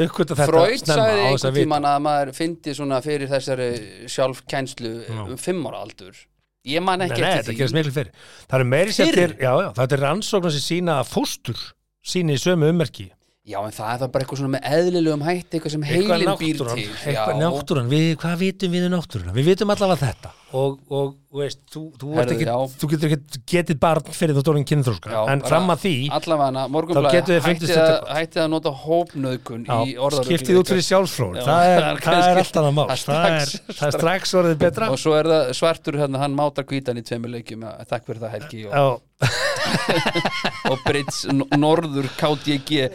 uppkvölda þetta Freud snemma sagði á þess að einhvern vita. tímann að maður fyndi svona fyrir þessari sjálfkænslu Já. um fimm ára aldur Ég man Nei, ekki nei, eftir þetta því. Það eru meiri já, það er rannsóknar sem sína að fóstur síni í sömu ummerki. Já, en það er það bara eitthvað svona með eðlilegum hætti eitthvað sem heilin býr til. eitthvað náttúran, við, hvað vitum við um náttúruna? Við vitum allavega þetta og, og veist, þú, þú, Herðu, ekki, þú getur ekki getið barn fyrir þú stórin kynþróska, en fram að því Allavega, Þá við fundist hættið að, hætti að nota hópnöðgun já, í orðaröglu skiptið út fyrir sjálfsfróð Já, það er, það er það kannski- allt annað mál. Það er það er, strax- orðið betra. Og svo er það svartur hérna, hann mátar hvítan í tveimur leikjum. Takk fyrir það Helgi og, og Brits, Norður KDG.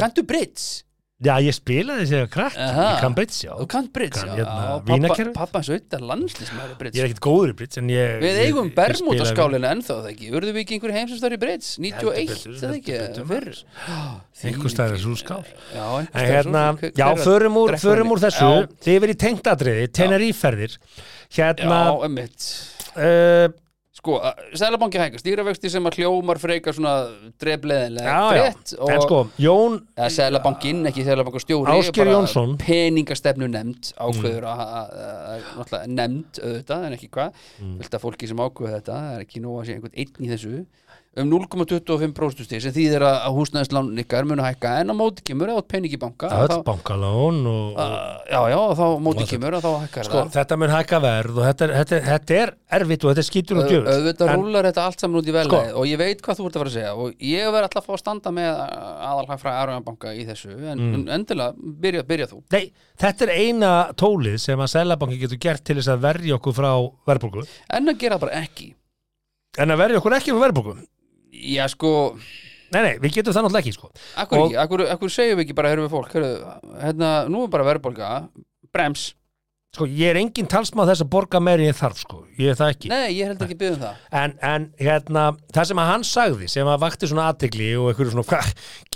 Kantu Brits? Já, ég spilaði þessi Aha. ég kann brits, já. Þú Kann já, hérna já pappa, pappa hans auðvitað landslísmaður í Brits. Ég er ekkert góður í brits, en ég Við eigum ég Bermúdaskálina ennþá það ekki? Urðu við ekki einhver heimsumstæður í Brits 91, betur, það ekki, spilaði Einhver stæður svo skál. Já, En hérna, já, förum úr, förum úr þessu. Þið verið í tengdadriði, teneríferðir Hérna Já, emmitt uh, Sko, Sælabanki hækka, stýravexti sem að hljómar frekar svona frétt og en sko, Jón eða Sælabankinn, ekki Sælabankastjóri Ásgeir bara Jónsson. Mm. peningastefnu nefnd ákveður náttúrulega nefnd auðvitað en ekki hvað, Mm. fullt af fólki sem ákveður þetta það er ekki nú að sé einhvern einn í þessu um 0,25% stig sem þýðir að að húsnæðislán ykkar munu hækka. En á móti kemur eða peningi banka öll þá, bankalón og, og uh, já, já, þá móti Og- kemur að þá hækkar sko, það. þetta mun hækka verð og þetta er, þetta, er- þetta er erfitt og þetta er skýtur og auðvitað En- rúlar þetta allt saman út í velið Sko. og ég veit hvað þú ert að fara að segja og ég verð alltaf að fá að standa með aðalhagfræði Arjónbanka í þessu en, Mm. en endilega, byrja, byrja þú. Nei, þetta er eina tólið sem að Sælabanki getur gert til þess að verja okkur frá verðbólgu. En að gera það bara ekki. En að verja okkur ekki frá verðbólgu já sko, Nei, nei, við getum það náttúrulega ekki sko. akkur Og- akkur, akkur segjum við ekki bara, heyrðum við fólk heyrðu, hérna, nú er bara verðbólga brems, sko, ég er engin talsmað þess að borga meiri en ég þarf sko. ég er það ekki. Nei, ég held ekki byggðum það. En, en hérna, það sem að hann sagði sem að vakti svona aðtegli og einhverju svona hva,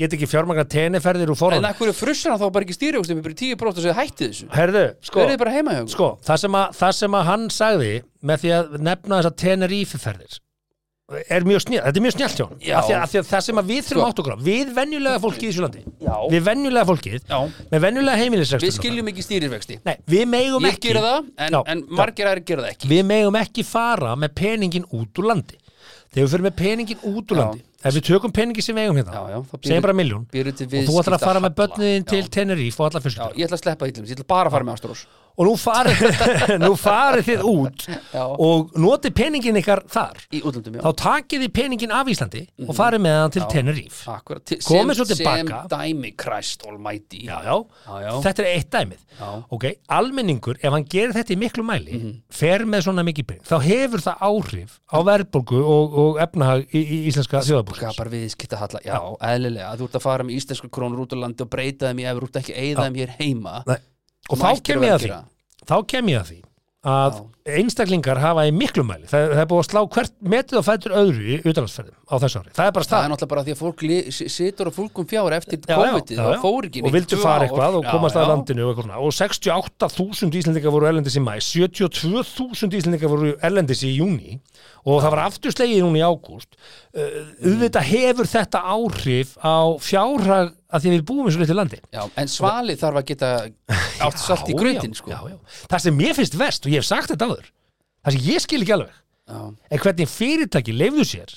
get ekki fjármagna teneferðir úr en forðan akkur frussar hann þá bara ekki stýrjókstum bara í 10% og segja hætti þessu. Herðu, sko, bara okkur sko það, sem að, það sem að hann sagði með því að nefna þess að tenerífiferðir er mjög snjált, þetta er mjög snjált hjá hann af því, af því að það sem að við þurfum Sko. átt okkur á við venjulega fólkið í þessu landi. Já, við venjulega fólkið, já, með venjulega heimilisrekstur við skiljum ekki stýrivexti. Nei, við megum ég ekki. gera það, en, Já, en margir aðri gera það ekki. Við megum ekki fara með peningin út úr landi. Þegar við fyrir með peningin út úr Já. landi ef við tökum peningin sem við eigum hérna já, já, þá segjum bara miljón til og þú ætlar að fara með viðskiptahalla. börniðin til Já. Tenerife og alla Já, fyrstu ég ætla að sleppa ítlum, ég ætla bara að fara með Ástrós og nú farið, nú farið þið út Já. og notið peningin ykkar þar. Já. Þá takið þið peningin af Íslandi og farið með hann til til- Komið svo tilbaka. sem dæmi Christ almighty. Já, já. Þetta er eitt dæmið. Já. ok, almenningur, ef hann gerir þetta í miklu mæli fer með svona mikið pening. Þá hefur það áhrif á verðbólgu og, og efnahag í, í íslenska þjóðabúrsins skapar viðskipta halla, já, eðlilega. Þú ert að fara með íslensku krónur út á landi og breyta þeim í efur, ert ekki eyða þeim hér heima. Nei. Og þá kem því. Þá kem ég að því að einstaklingar hafa í miklu mæli það, það er búið að slá hvert metið og fætur öðru í utanlandsferðum á þessu ári. Það er bara Það stað er náttúrulega bara því að fólk situr á fólkum fjár eftir Já, já, COVID-ið já, og já. fór ekki og vildu fara eitthvað og komast að já. landinu og, og 68.000 íslendingar voru erlendis í mæ 72.000 íslendingar voru erlendis í júni og það var aftur slegið núna í ágúst. Uh, auðvitað hefur þetta áhrif á fjárhag að því við búum í svo litlu landi. Já, en svali þarf að geta átt salt í já, sko. það sem mér finnst vest og ég hef sagt þetta áður það sem ég skil ekki alveg Já. en hvernig fyrirtæki leifðu sér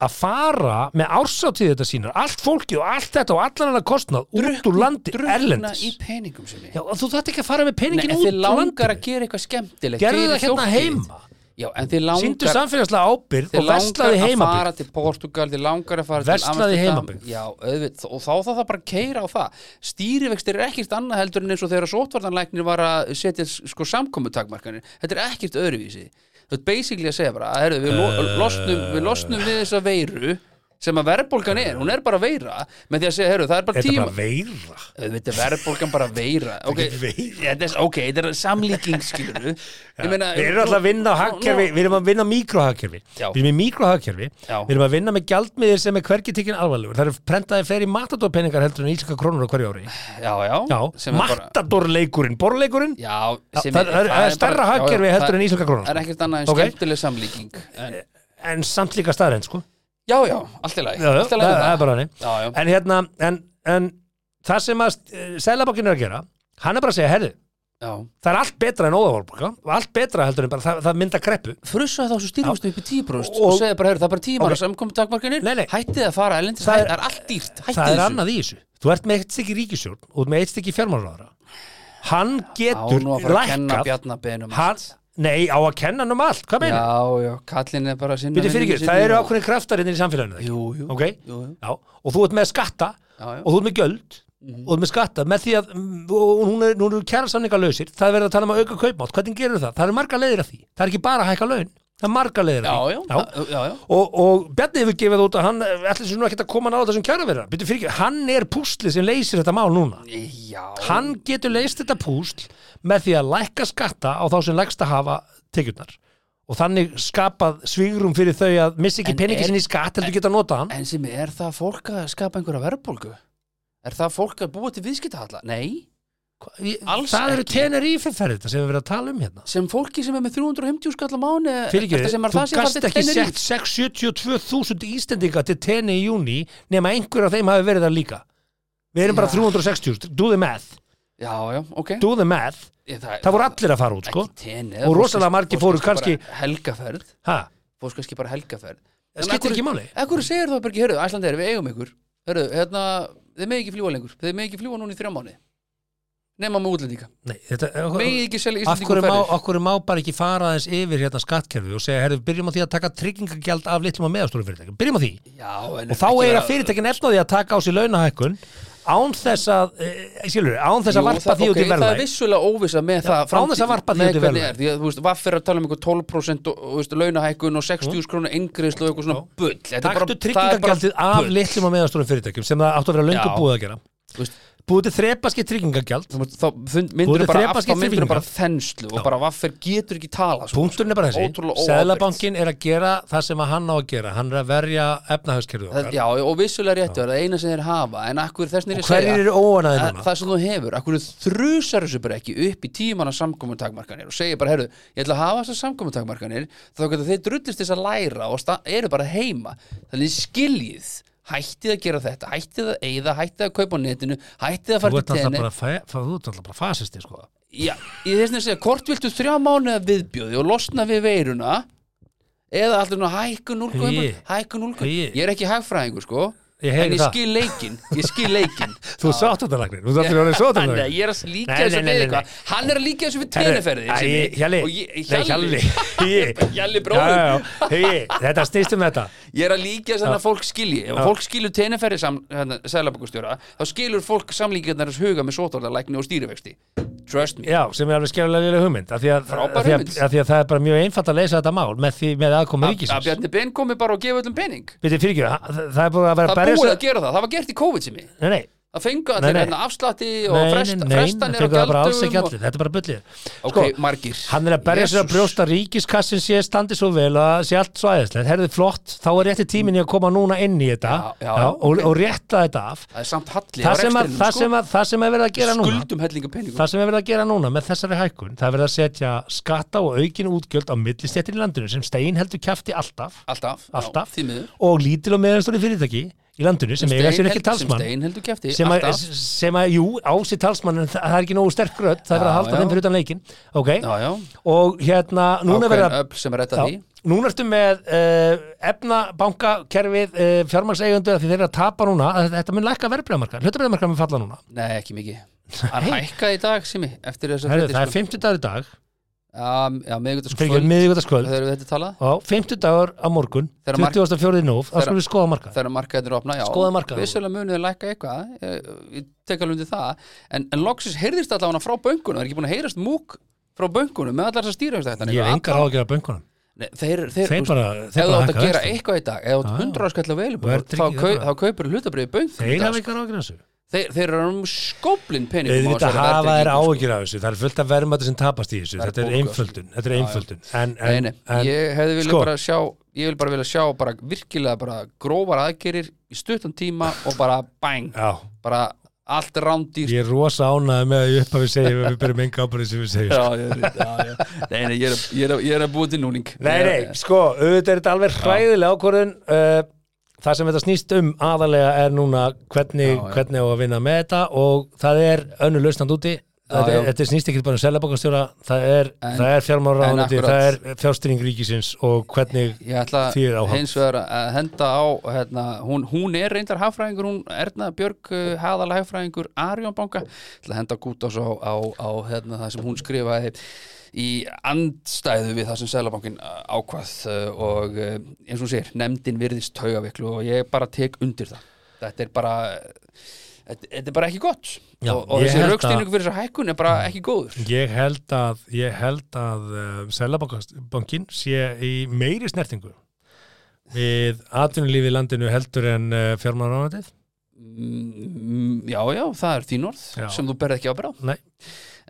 að fara með ársátíð þetta sínar, allt fólkið og allt þetta og allan hann að kostnað út úr landi erlendis. í peningum sem ég Já, og þú þarft ekki að fara með Nei, peningin en út úr langar landinu að gera eitthvað skemmtilegt. Gerðu það hérna heima Já, en þið langar samfélagslega ábyrgð Þið og verslaði langar að fara til Portugal, þið langar að fara til Amsterdam. heimabyggð. Já, auðvitað, og þá þá það bara keira á það. Stýrivextir er ekkert annað heldur en eins og þegar sótvartanlæknir var að setja sko samkomutakmarkanir. Þetta er ekkert öðruvísi. Þú veit basically að segja bara að, herðu, við, losnum, við losnum við þessa veiru sem að verðbólgan er, hún er bara veira með því að segja, herru, það er bara Þetta er tíma bara veira. Þetta er verðbólgan bara veira Ok, þetta er, ok, þetta er samlíking skilur Ég meina Við erum alltaf að vinna á hagkerfi, við erum að vinna á mikrohagkerfi. Við erum í mikrohagkerfi. Við erum að vinna með gjaldmiðir sem er hvergi tekinn alvarlegur. Það eru prentaði fleiri matadorpenningar heldur en íslenska krónur á hverju ári. Já, já, Já, matadorleikurinn, borleikurinn Já, það er- er stærra hagkerfi heldur en Það er sko. En samt líka staðrænt sko Já, já, allt í lagi Allt í lagi með það er bara já, En hérna, en, en það sem að Sælabankin er að gera Hann er bara að segja, herðu, já. það er allt betra en óðavalbúka og allt betra heldur en bara það, það mynda kreppu. Frussa þá svo stýrumstu upp í 10% og, Og- segja bara, heyrðu, það er bara 10 ára Ok. okay. samkomið takmarkanir Nei, nei. Hættið að fara elendis, Það er- er, allt dýrt. Hættið Það er þessu. annað í þessu. Þú ert með eitt stykki ríkisjórn og með eitt stykki fjármálaráðara Hann getur lækkað hann, Nei, á að kenna hann um allt, hvað meina? Já, já, kallin er bara sinna Býtu fyrir ekki, það eru ákveðin kraftar inn í samfélaginu? Jú, jú, Ok, jú, jú. já, og þú ert með skatta Já, já. og þú ert með gjöld og þú ert með skatta með því að, mm, hún er, hún er kjæra samninga lausir, það er verið að tala um að auka kaupmátt hvernig gerur það? Það eru marga leiðir að því það er ekki bara að hækka laun, það er marga já. Og, og Bjarni hefur gefið út að hann ætli sér nú ekkert að koma náða þessum kjæra vera Býtu fyrir ekki, hann er púsli sem leysir þetta mál núna. Já, hann getur leist þetta púsl með því að lækka skatta á þá sem lægst að hafa tekjurnar. Og þannig skapað svigrum fyrir þau að missa ekki En peningi sinni í skatt heldur geta að nota hann. En sem er það fólk að skapa einhverja verðbólgu? Er það fólk að búa til viðskiptahalla? Nei, alls það eru þetta sem við verðum að tala um hérna. Sem fólki sem er með 350 skall á mánu fyrir ekki, sem er þú það sem gast fara ekki sett 672.000 ístendinga til tenni í júni nema einhver af þeim hafi verið það líka. Við erum bara Já. 360, do the math. Já, já, ok. Do the math, Ég, það voru allir að fara út sko. Tenni Og rosalega margir fóru kannski- Helgaferð, ha, fóru kannski bara helgaferð. Það skiptir ekki máli. Ekkur segir það bara ekki, hörru, Æslandi er, við eigum ykkur. Hörru, hérna, þið með ekki fljúa lengur. Þið með ekki fljúa núna í þrjá mánu Nema með útlendinga. Nei, þetta, Megið ekki selja má, ferðir hverju má bara ekki fara aðeins yfir hérna skattkerfi og segja, herru, byrjum á því að taka tryggingagjald af litlum og meðastóru fyrirtækjum, byrjum á því. Já, en og þá eiga fyrirtækin efna því að taka á sig launahækkun án þess að, e, skilur, án þess að varpa því út í Það er verðlæg vissulega óvissa með það án þess að varpa því út í verðlag. er, Því að, er að tala um einhver 12% og, og, veist, launahækkun og 60 krónu eingriðslu og eitthvað svona bull. Þetta er bara- Taktu er tryggingagjaldið af litlum og meðastórum fyrirtækjum sem það áttu að vera löngu búið að gera búið til þrepaski tryggingagjald. Þá myndir ert bara aftan myndir tryggingar. bara þenslu og bara vaffer getur ekki tala sko. punkturinn er bara þessi. Seðlabankin er að gera það sem að hann á að gera, hann er að verja Það- okkar. Já, og vissulega réttu er það eina sem þeir hafa. En akkur þess nýri óanaði núna? það sem þú hefur, akkur þrjusar þessu bara ekki upp í tímanna samkomutakmarkanir og segir bara, herru, ég ætla að hafa þessar samkomutakmarkanir þá getur þeir drullist þess að læra og eru bara heima. Þannig skiljið hættið að gera þetta, hættið að eyða hættið að kaupa á netinu, hættið að fara til tenni þú ert alltaf bara fasisti sko. Já, ég þess að segja, hvort viltu þrjá mánuða viðbjóði og losna við veiruna eða alltaf hækku 0,1 Hugi. hækku 0,1 Hugi. ég er ekki hagfræðingur sko Ég en ég skil leikin ég skil leikin þú er sáttundalagnir, þú ert allir sáttundalagnir ég er að líka þessu við eitthvað Hann er að líka þessu við teneferði Hjalli. Hugi, þetta snýst um þetta. Ég er að líka þess að fólk skilji. Ef fólk skilur teneferði sam, hérna, Þá skilur fólk samlíkjarnar huga með sótvartalækni og stýrivexti Trust me. Já, sem er alveg liðlega hugmynd af því að, það er bara mjög einfalt að leysa þetta mál með, aðkomi Að að ríkisins Og er búið að að er að gera það, það var gert í COVID sem ég Nei, nei, allir nei. hérna og Nei, nei, frestanir það og það bara alls ekki gjaldum allir, þetta er bara bullið. Ok, Sko, margir. Hann er að berja sér að Jesus. brjósta ríkiskassin sé standi svo vel og að sé allt svo æðislegt Herðu flott, þá er rétti tíminn í að koma núna inn í þetta. Já, já, og, ok. og rétta þetta af. Það er sem, að, það, sem að, það sem er verið að gera núna Skuldum hellinga peningum Það sem er verið að gera núna með þessari hækkun það er verið að setja skatta og aukin útgjöld á millistéttin í landinu sem stein heldur kjafti alltaf. Alltaf, Alltaf. já, og lítil og meðanstóri fyrirtæki í landinu sem eiga sér ekki talsmann. Sem sem að, sem að, jú, á sér talsmann en það það er ekki nógu sterk rödd, það er að halda já. þeim fyrir utan leikin ok, Já, já, og hérna núna er að sem er retta því Já, núna ertu með uh, efnabankakerfið uh, fjármagseigundu því þeir eru að tapa núna að þetta mun lækka verðbreiðamarka hlutabreiðamarka mun falla núna. Nei, ekki mikið. Hann hækkaði í dag, Simi, að Herðu, það er 50 dagur í dag Já, já, fyrir miðvikudagskvöld miðvíkutaskvöld Þegar við þetta talað og 50 dagur á morgun Þegar mark- 24. nóf, Þegar- skulum við skoða marka Þegar markaðin eru opna, já. Skoða markaðinn. Vissulega munið lækka eitthvað Ég, ég tek alveg undir það. En, en loksins heyrðist allavega frá böngunum Það er ekki búin að heyrast múk frá böngunum með allar þessar stýrjumstættan ég hef engar ágjör af bönkunum. Þeir, þeir, þeir þú veist, bara, Ef þeir þú átt að gera eitthvað í dag Ef þú átt já. 100 áskall að er þá, kaupur hlutabrið böngun þeir hafa engar ágjör af þessu þeir, þeir eru um skóplin peningum Auðvitað þessari hafa verðtryggingu, sko. áhyggjur af þessu, það er fullt af verðmætti sem tapast í þessu, er þetta er einföldun, þetta er einföldun. En, Nei, en, nei, en ég hefði viljað sko. bara sjá ég vil bara vilja sjá bara virkilega bara grófar aðgerir í stuttan tíma og bara bang, já, bara allt rándýr ég er rosa ánæði með að ég upp að við segjum við berum enga ábyrðið sem við segjum. já, ég, er- já, já. Nei, nei, ég er, er, er að búa til núning Nei, nei, sko, auðvitað er þetta alveg hræðilega ákvörðun uh, það sem þetta snýst um aðalega er núna hvernig, Já, já. hvernig á að vinna með þetta og það er önnu lausnand úti þetta, já. þetta snýst ekki bara um selabokastjóra það er, er fjármálaráðundi, en það er fjárstyrning ríkisins og hvernig Ég ætla Því er áhald. hins vegar að henda á hérna, hún, hún er reyndar hagfræðingur hún Erna Björg uh, Haðal hagfræðingur Arjón banka ætla að henda gút á, á, á hérna, það sem hún skrifaði í andstæðu við það sem Sælabankin ákvað uh, og uh, eins og segir, nefndin virðist taugaviklu og ég bara tek undir það. Þetta er bara þetta, er bara ekki gott. Já, og, og þessi held raukstýningu fyrir þessa hækkun er bara ekki góður. Ég held að ég held að uh, selabokasbankin sé í meiri snertingu við atvinnulífi í landinu heldur en uh, fjármálaráðundið Mm, já, já, það er þín orð Já. sem þú berð ekki á. Nei,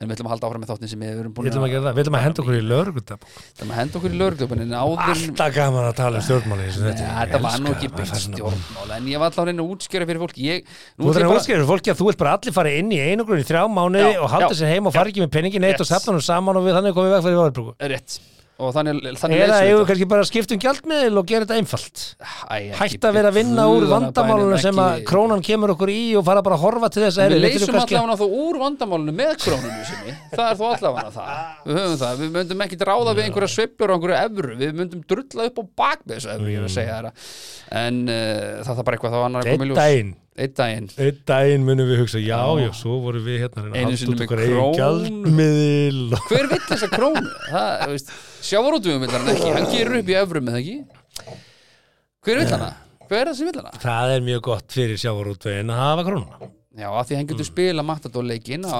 en við ætlum að halda áfram með þáttin sem við erum búin við ætlum að gera það, við ætlum að henda okkur í lögreglutab Við ætlum að henda okkur í lögreglöfun en áður Alltaf gaman að tala um stjórnmáli í þessu. Ég þetta var nú ekki byggt fær svona- stjórnmál en ég var alltaf að reyna að útskjöra fyrir fólk ég, Þú nú ætlum að ég útskýra fyrir fólki að þú vilt bara allir fara inn í einogrun í þrjá mánuði Já, og halda sér heim og fara ekki með penningin eitt og safna hann saman og við þannig komið veg fyrir þannig, þannig Eða eigum við kannski bara að skipta um gjaldmiðil og gera þetta einfalt. Æ, Hætt að vera að vinna úr vandamálunum sem að krónan kemur okkur í og fara bara að horfa til þess að Við leysum allavega þá úr vandamálunum með krónunum sinni það er þó allavega það. Við höfum það, við myndum ekki ráða við einhverja sveiflur og einhverju evru, við myndum drulla upp á bak með þessu evru, ég er að segja það en uh, það þarf bara eitthvað þá annar að koma í ljós. einn daginn. Einn daginn munum við hugsa, já, Já. svo vorum við hérna Einu sinni með og... hver vill þessa krónu? það, veist, sjávarútvegum vill hann ekki hann gerur upp í evrum eða ekki hver vill hana? hver er það sem vill hana? Það er mjög gott fyrir sjávarútvegin að hafa krónuna. Já, af því hann getur spila matadórleikin á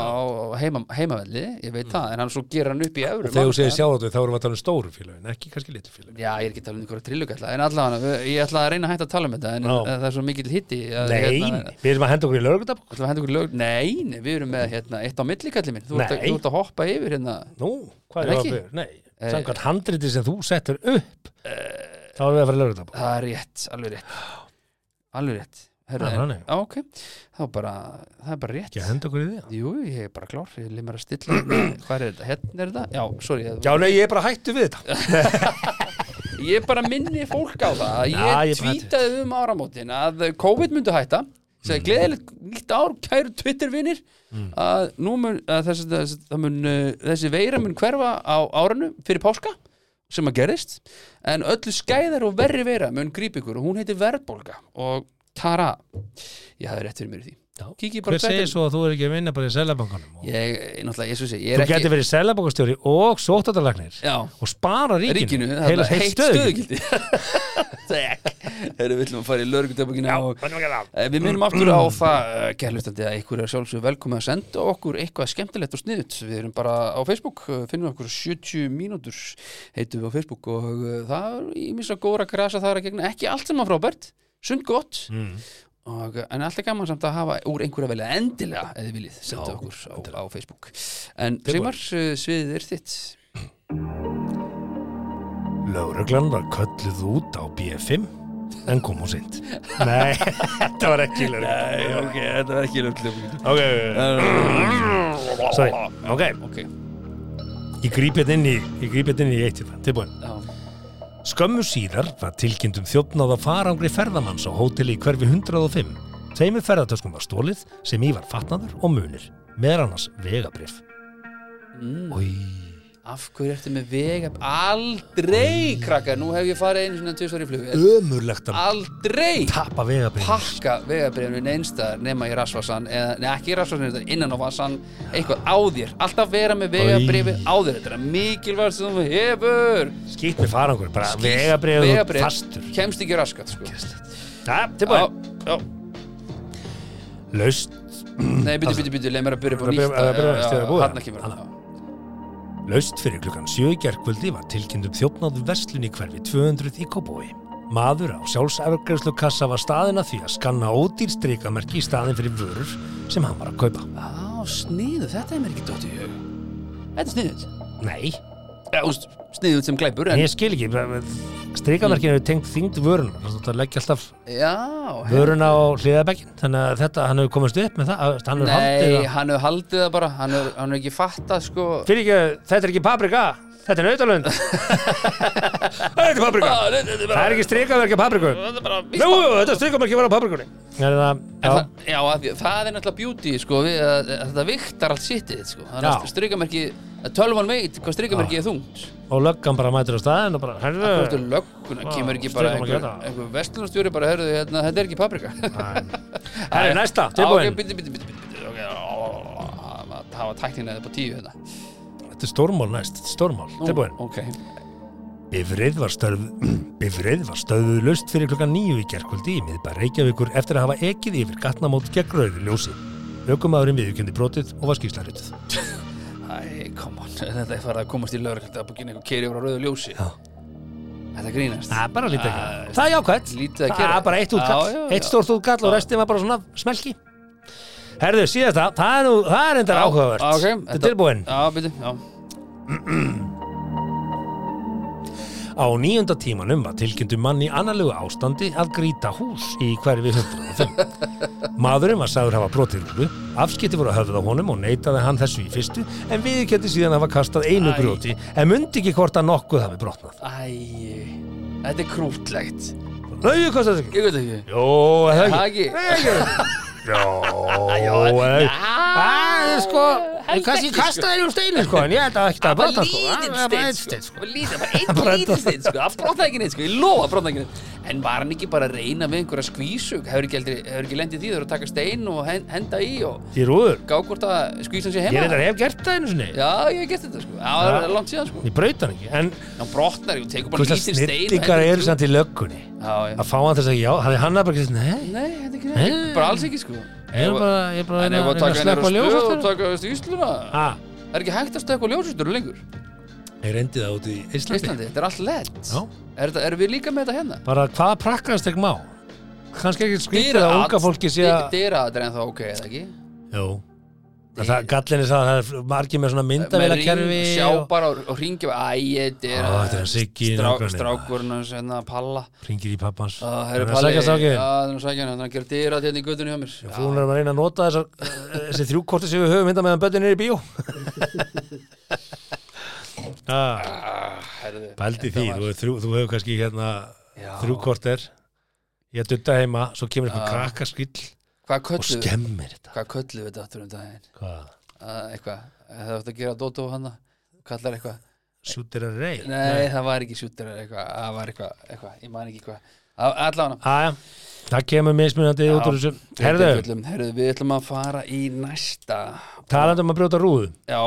heima, heimavelli, ég veit það en hann svo gerir hann upp í evrum Þegar þú segir sjávarútveg þá erum við að tala um stóru félagin, ekki kannski litur félagin. Já, ég er ekki að tala um einhverja trillugalla en allavega, ég ætla að reyna að hætta að tala um þetta en Já. það er svo mikill hitti að, Nei, hérna, við erum að henda okkur í lögreglutab. ætlum að henda okkur lög Nei, nei, við erum með hérna, eitt á millikalli minn þú ert, að, þú ert að hoppa yfir hérna Nú, hvað Er það að byrja? Nei, Eh. Samkvæmt handriti sem þú settur upp þá erum við að fara að lögða það Það er rétt, alveg rétt. Alveg rétt. Herra, Það er þannig. Já, ok, þá bara, það er bara rétt. Að henda okkur í því Jú, ég er bara klár, ég lið mér að stilla Hvað er þetta? Hérna er þetta? Já, sorry ég, Já, nei, ég er bara hættu við þetta. Ég bara minni fólk á það að Já, Ég ég tvítaði um áramótin að COVID myndi hætta. Mm. Segði gleðilegt nýtt ár, kæru Twitter-vinir að mun, að þessi, það mun, uh, þessi veira mun hverfa á árinu fyrir páska sem að gerist en öllu skæðar og verri veira mun grípa ykkur og hún heitir verðbólga og Tara, ég hafði rétt fyrir mér í því Hver segir svo að þú er ekki að vinna bara í selabankanum Ég, náttúrulega, ég, svo segi, Þú ekki getur verið selabankastjóri og sóttátalagnir Já, og spara ríkinu, ríkinu, heila heitt stöðugildi. Þegar við viljum að fara í lögreglutöfbukina og? Eh, Við minnum aftur á það, kærlustandi, að ykkur er sjálfsög velkomið að senda okkur eitthvað skemmtilegt og sniðut. Við erum bara á Facebook, eh, finnum okkur 70 mínútur heitum við á Facebook og eh, það er í misa góra grasa þar að gegna ekki allt sem að frábært, sund gott Mm. Og, en alltaf gaman samt að hafa úr einhverja velja endilega eða þið viljið senda okkur á, á Facebook. En Sigmar, uh, sviðið er þitt. Lögreglan var kölluð út á B5 en kom á seint. Nei, þetta var ekki lögreglan. Ok, þetta var ekki löglega Ok, sorry Ok, ok, ég gríp hérna inn í ég gríp hérna inn í eitt hérna, tilbúin? Já, Skömmu síðar var tilkynnt um þjófnað á farangri ferðamanns á hóteli í hverfi 105 Tveimur ferðartöskum var stólið sem í var fatnaður og munir meðar annars vegabrif mm. Af hverju ertu með vega aldrei, krakkar, nú hef ég farið einu svona tvisvar í flug. Ömurlegt að aldrei tapa vegabrif pakka vegabrifinu einstæðar nema í rasvasan eða, neða ekki í er innan á vasan eitthvað á þér, alltaf vera með vegabrifi á þér, þetta er mikilvægt sem þú hefur. Skýtt með farangur, bara vegabréf fastur. kemst ekki raskat sko. Tilbúin? Já, Laust. Nei, byttu, byttu, byttu, leið mér að byrja upp á Að nýtt byrja- að Laust fyrir klukkan 7 gerkvöldi var tilkynntum þjófnáðu verslun í hverfi 200 í Kópói. Maður á sjálfsafgræðslu kassa var staðin að því að skanna ódýr strikamerki í staðin fyrir vörur sem hann var að kaupa. á, sniðu, þetta er mér ekki dótt í hug þetta er sniðut Nei, úst, sniðut sem glæpur en en, ég skil ekki. Strikamerkin eru tengt þyngd vöruna. Þannig að leggja alltaf já, vöruna á hliðabekkin. Þannig að þetta, hann hefur komast upp með það. að Hann nei, hann hefur haldið það bara hann hefur ekki fattað sko þetta er ekki paprika. Þetta er nautalund. þetta er paprika. Ah, Það er ekki strikamerki á papriku. þetta er bara Jú, þetta strikamerki var á paprikunni. Er það, já. það, já, að því- það er náttúrulega beauty sko, við, að, að þetta viktar allt sittið sko. að tölvan veit hvað strikamerki er þungt og löggan bara mætur á staðin og bara, herðu lögguna, kemur ekki bara einhver, einhver vestlunarstjóri bara, herðu, hérna, þetta er ekki paprika Herri, næsta, Ok, tilbúin bitti, bitti, bitti, bitti ok, ó, það var tæknina upp á tíu hérna Þetta er stórmál næst, stórmál, tilbúin? Ok, Bifrið var stöð Bifrið var stöðuð löst fyrir klukkan nýju í gerkvöldi í miðbæ Reykjavíkur eftir að hafa ekið yfir gatnamót gegn rauðu ljósi. Ökumæðurinn viðurkendi brotið og var skýrslarituð. Æ, come on. Þetta er farið að komast í lögreglta að búin einhver keri yfir á rauðu ljósi. Já. Þetta grínast. Það er bara lítið ekki Það er jákvæmt Lítið að Það gera. er bara eitt útkall, eitt stórt útkall og restin var bara svona smelki. Herðu, síðasta, það er það er endar Já, áhugavert. Ok, Þetta er tilbúin Já, bitti, já Á nýjunda tímanum var tilkynntum mann í annarlegu ástandi að grýta hús í hverfi 105. Maðurinn var sagður hafa brotið rúlu, afskipti voru höfðuð á honum og neitaði hann þessu í fyrstu en viðkendi síðan hafa kastað einu Æ. grjóti en mundi ekki hvort að nokkuð hafi brotnað. Æ, þetta er krútlegt Nei, hvað það ekki? Ég veit ekki Jó, það Það ekki? Já, já, Það er sko, kannski ekki, sko. kastaði um steinu sko, en ég ætla ekki að brota sko. Það var einn sko steinn, sko. Það var bara einn lítið steinn sko Það brotnaði ekki neitt sko, ég lofa að brotnaði ekki neitt En var hann ekki bara að reyna við einhverja skvísu Hefur ekki, aldrei- hefur ekki lendið því? Þú eru að taka stein og hen- henda í og Í rúður. gá hvort að skvísan sé Ég heima. reyndar hef gert það einu sinni. Já, ég hef gert þetta sko. Já, það er langt síðan sko. Ég braut hann ekki, en Hann brotnar, ég tekur bara Hvort að lítið stein og snillingar hendir eru í samt í löggunni. Já, já. Að fá hann til að segja já, hafði hann bara ekki nei, Nei, þetta er ekki Nei. neitt Bara alls ekki sko. Ég er bara, ég er bara En að ef að reyna að taka hennar slökka á ljós stöð og aftur. taka stýsluna Ha, Það er ekki hægt að stöðka ljósastöru lengur ég reyndi það út í Íslandi Íslandi, þetta er allt lett Já. er, þetta, er við líka með þetta hérna? bara hvaða prakkast ekki má kannski ekki skrítið að unga fólki sé að Dyra þetta er ennþá ok, eða ekki? Jú, En það, gallin er það að það er margir með svona myndavéla kerfi sjá bara og, ringi Æ, dyra Á, þetta er hann Siggi í Strá, nágranninn. Strákurinn hans, hérna, Palla ringir í pappans herru er að Já, strákinn. það er að sækja hann, hann er gera dyra hérna í göttunni hjá mér. Fúin er að reyna að nota þessar, þessi þrjúkorti sem við höfum mynda meðan böttin er í bíó ah, Ah, herðu, Pældi þetta því, var- þú, þú hefur kannski hérna þrjúkorter Ég að dutta heima, svo kemur einhver Já. krakkaskill Hvað og skemmir þetta. Hvað köllu við þetta aftur um daginn? Hvað? Að, eitthvað, það átt að gera Dótó hann kallar eitthvað. Shooter and Ray? Nei, það var ekki sjúttur eitthvað, það var eitthvað, eitthvað, ég man ekki hvað. Allána Aja, það kemur mismunandi út úr þessu. Herðu, við ætlum að fara í næsta. Talandi um að brjóta rúðu. Já,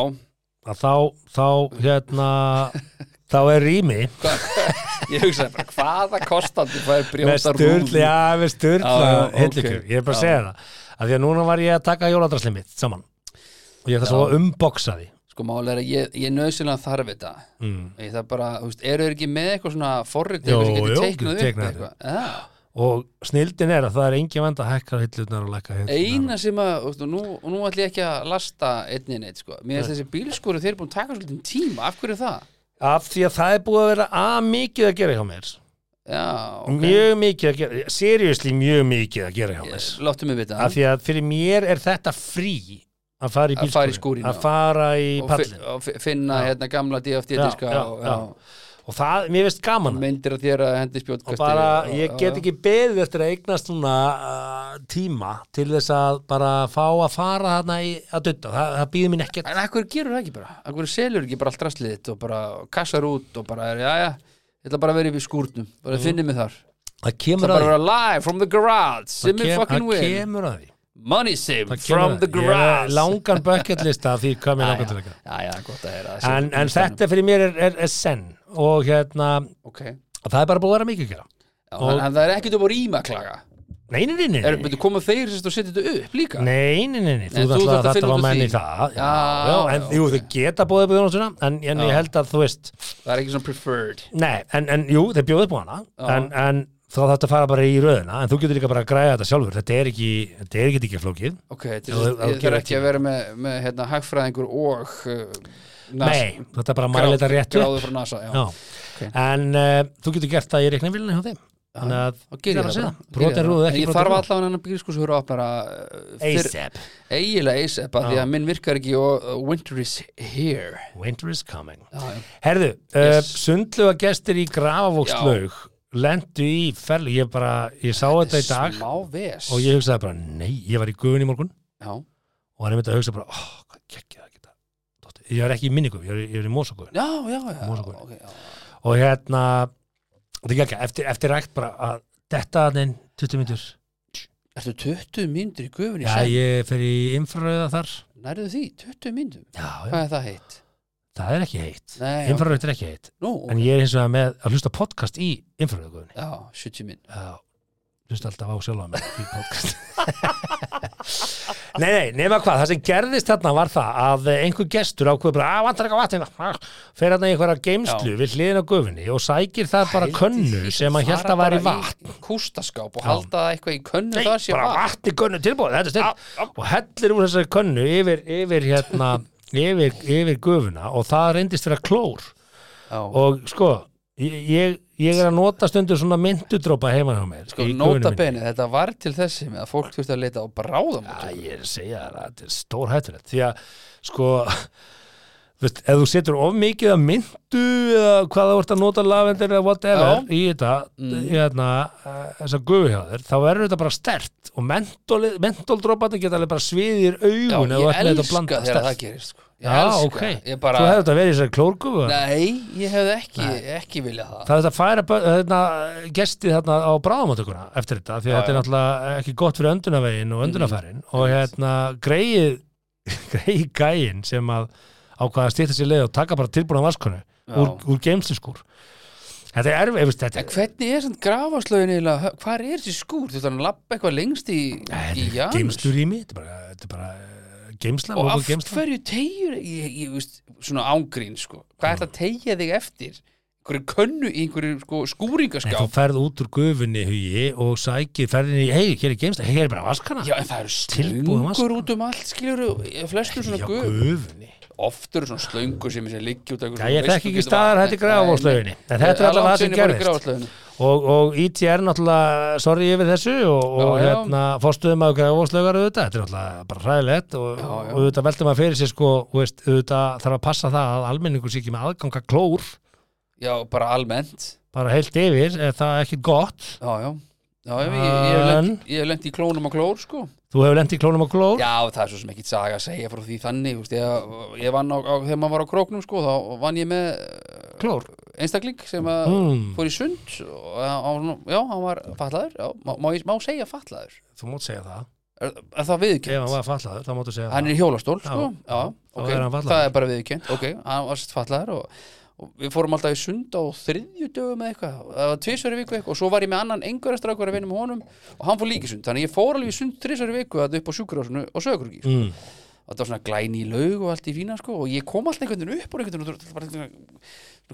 að þá, þá, hérna þá er rými ég hugsaði bara, hvaða kostandi fær með brjóta störl, rúðu já, með störl Já, já, ok. ég er bara að Já. segja það af því að núna var ég að taka jóladrasli mitt saman og ég ætla svo að unboxa því Sko málega er að ég, ég nöðsynlega þarf þetta mm. Ég það bara, þú veist, eru þeir ekki með eitthvað svona forrið eitthvað sem getur teiknað upp teiknað upp. eitthvað Já, og snildin er að það er engin vand að hækka hillunar og lækka hillunar eina sem að, og nú, nú ætlum ég ekki að lasta einni neitt, sko. Mér finnst þessi bílskúri þeir eru búin að taka svolítið tíma. Af hverju er það? af því að það er búið að vera að mikið að gera hjá mér. Já, ok, mjög mikið að gera, seriously mjög mikið að gera hjá mér. Láttu mig vita. Af því að fyrir mér er þetta frí að fara í Að fara í bílskúrin skúrinn, að fara í pallin og fi- finna hérna gamla já, og, já. Og það, mér veist gaman. Myndir að þér að hendi spjótkasti. Og bara, ég get ekki beðið eftir að eignast svona uh, tíma til þess að bara fá að fara þarna í að dutta, það, það býður mín ekkert. En akkur gerur það ekki bara? Akkur selur ekki bara allt rastlið þitt og bara kassar út og bara, já, já, ég ætla bara að vera yfir skúrnum, bara mm. finnið mig þar. það Það kemur að því vera live from the garage, það, kem, það kemur að því. Money Það kemur from the garage. langan bucket lista því hvað mér langar til já, að gera já, já, gott að heyra. en, en þetta fyrir mér er, er, er senn og hérna, Ok, það er bara búið að vera mikið að gera Og- en það er ekkert upp á rýma klaga. nei, nei, nei, nei, Er, nei. betur komað þeir sérst og setja þetta upp líka? Nei, nei, nei, nei, þú þú þarft að að þetta var úr menn í því. það já, Já, já, en jú, þau geta búið upp í þjónustuna en, en ég held að þú veist Það er ekki svona preferred. Nei, en, en jú, þeir bjóðu upp á hana Já. en, en þá þarf þetta að fara bara í röðina en þú getur líka bara að græða þetta sjálfur þetta er ekki, þetta er ekki ekki flókið Ok, þú- þú gefur þarf ekki að vera með, með hérna, hagfræðingur og uh, Nei, þetta er bara að mæla þetta rétt upp Gráður frá NASA, já. Já. En uh, þú getur gert það í reikningvillinni hjá þeim Þannig að Og ég er að það segja, bara. Gerir brotin það rúðu bara. ekki En ég þarf allavega bílskúshur að bara uh, fyrr- ASAP, eiginlega ASAP því að minn virkar ekki og uh, winter is here winter is coming já. Herðu, uh, Yes. sundluga gestir í Grafavókslaug lendu í ferli, ég bara ég sá þetta í dag og ég hugsaði bara, nei, ég var í guðun í morgun já, og hann er myndið að hugsa bara, oh, hvað geggja það. Ég er ekki í minningu, ég er, ég er í Mósaguðun já, já, já, okay, já. og hérna þetta er geggja, eftir, eftir rækt bara að detta að þinn 20 mínútur. Ertu 20 mínútur í gufunni já, ég fer í infrarauða þar. Nærðu því, 20 mínútur? Já, já, Hvað er það heitt? það er ekki heitt. Infrarauð er ekki heitt, Nú, en ég er hins vegar með að hlusta podcast í infrarauðguðunni Já, 70 minn Já, hlusta alltaf á sjálfa mig í podcast. Nei, nei, nema hvað, það sem gerðist þarna var það að einhver gestur ákveður bara, að vantar eitthvað vatn fer hann í einhverja geimslu við hliðin á gufunni og sækir það bara könnu sem hann held að vatn í Kústaskáp og halda eitthvað í könnu Nei, bara vatn. vatn í könnu tilbúið, þetta er still og hellir úr þessari könnu yfir, yfir hérna yfir, yfir gufuna og það reyndist vera klór. Já. og sko ég, ég, er að nota stundur svona myndudrópa heima hjá mér Sko, nota beni, þetta var til þessi með að fólk þurfti að leita á bráðum Já, ég er að segja það, þetta er stór hættulegt því að, sko þú veist, ef þú setur of mikið að myndu eða hvað þú ert að nota lavendur eða whatever Já. í þetta Mm. hérna, uh, þessa gufu hjá þér þá verður þetta bara stert og mentól- mentóldrópandi geta alveg bara sviðir Já, augun þú ég þetta elska þegar það gerist sko. Já, ok, bara, þú hefur þetta verið í þessari klórgufu Nei, ég hefði ekki, ekki viljað það. Það er þetta að færa bö- hérna, gesti þarna á bráðamáttökuna eftir þetta, því að þetta er náttúrulega ekki gott fyrir öndunavegin og öndunafærin og hérna greið greið gæin sem að ákvaða að stýta sér leið og taka bara tilbúna vaskonu úr, úr geimsliskúr Þetta er erfið, veist, þetta En hvernig er svona grafaslögin eiginlega, hvað er þessi skúr? Þú ætlar að lappa eitthvað lengst í, í Janus. geimslur í mig, þetta er bara, geimsla, Og af geimsla hverju tegjur, ég, ég veist, svona ángrín sko. Hvað er það að tegja þig eftir? Einhverju könnu einhverju sko, Nei, þú skúringaskáp ferð út úr gufunni hugi og sækir ferðinni, hei, hér er geimsla, hér er bara vaskana. Já, en það eru slöngur út um allt, skiljur Flestur svona Já, gufunni. Oft eru svona slöngur sem er liggja út ég þekki ekki staðar hætti grafavóðslauginni en þetta er allavega það sem gerðist og, og ITR náttúrulega sorry yfir þessu og, og Já, já. hérna fórstuðum að grafavóðslaugar auðvitað, þetta er náttúrulega bara hræðilegt og, Já, auðvitað veltum að fyrir sér sko, veist, auðvitað þarf að passa það að almenningur sé ekki með aðganga klór. Já, bara almennt. Bara heilt yfir, er það ekkit gott? Já, já. Já, ég, ég, hef lent í klónum og klór, sko. Þú hefur lent í klónum og klór? Já, það er svo sem ekki saga að segja frá því þannig veist, ég, ég vann á, á, þegar maður var á króknum sko, þá vann ég með klór, einstakling sem mm. fór í sund og já, hann var fatlaður já, má, má, má segja fatlaður? Þú mátt segja það. Er, er það ef viðkjönt? hann var fallaður, þá máttu segja Hann það. er í hjólastól, sko. Já, já, þá ok, er hann það er bara viðkjönt ok, hann var sérst fatlaður og, og við fórum alltaf í sund á þriðju dögum eða eitthvað, það var tvisvar í viku eitthvað. Og svo var ég með annan engurastrákur að vinna með honum og hann fór líka í sund, þannig ég fór alveg í sund tvisvar í viku að upp á sjúkurásinu og sögurki mm. og þetta var svona glæni í laug og allt í fína sko. Og ég kom alltaf einhvern veginn upp og einhvern veginn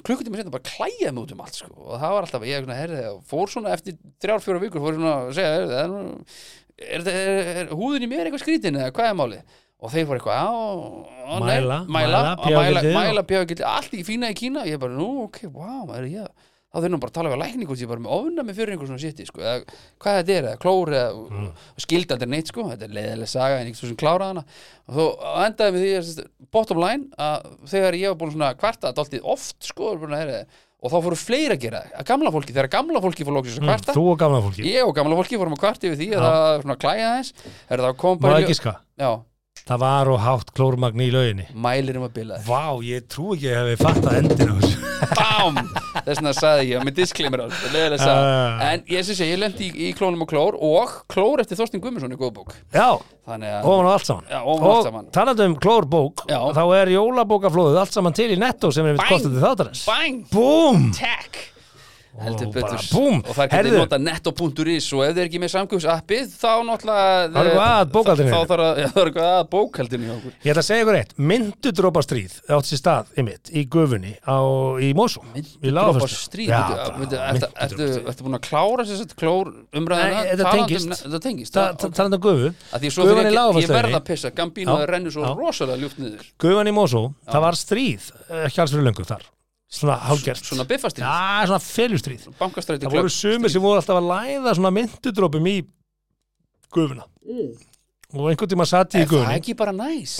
klukkutíma setna bara klæjaði mig út um allt sko. Og það var alltaf, ég svona, herði, fór svona eftir þrjár, fjóra vikur, fór svona að segja herði, er, er, er, er, húðin í mér eitthvað skrítin eða hvað er málið? Og þeir fór eitthvað, á, á Mæla, mæla, mæla, mæla, pH-gildið, allt í fína í Kína. Ég bara, nú, ok, wow, er ég þá þurfum bara að tala við lækningu er bara með ofnami fyrir einhver svona shiti sko, eða hvað þetta er, eða klór eða Mm. aldrei neitt sko, þetta er leiðileg saga en einhvern sem kláraði hana. Og þó endaði með því, að, sem bottom line að þegar ég var búin svona kvarta dálítið oft sko, að og þá fóru fleiri að gera að gamla fólki, þegar gamla fólki fór lóksins að Mm, kvarta. Þú og gamla fólki ég og gamla fólki fórum að kvarta yfir því að Já. það svona klæja þess það Það var og hátt klórmagn í lauginni. Mælir um að bila Vá, ég trú ekki að ég hef fatt að endinu bám, þess vegna sagði ég með disclaimer saga. Uh. en ég sem segi, ég lendi í, í klónum og klór og klór eftir Þorstin Guðmundsson í góðbók Já, að ofan á allt saman Já, Og saman. talandi um klórbók Já. Þá er jólabókaflóðið allt saman til í netto sem er við kostandi þáttarins bang, Búm tech heldur betur. búm. og það getið nota netto.is og ef þið er ekki með samkjöfsappið þá náttúrulega Það er bókhaldinu. þá þarf að, það er bókaldinu okkur. Ég ætla að segja ykkur eitt, myndudrópastríð átt sér stað, einmitt, í gufunni á, í ertu, myndudrópastríð. ertu búin að klára sér klór umræðina Talandi um tengist. ne- þetta tengist. Ta- já, ta- ok. Talandi um gufu. Ég Lágafosslauginni. verð að pissa. Gambino Já, rennur svo rosalega ljúft niður. Gufan í Mosó, það var stríð ekki alls fyrir löngu þar Svona hálgert Svona biffastríð, Já, svona felustríð. Bankastræti Það voru sumir sem voru alltaf að læða svona myndudrópum í gufuna. Og einhvern tíma satt ég í Er það gufunni. ekki bara næs?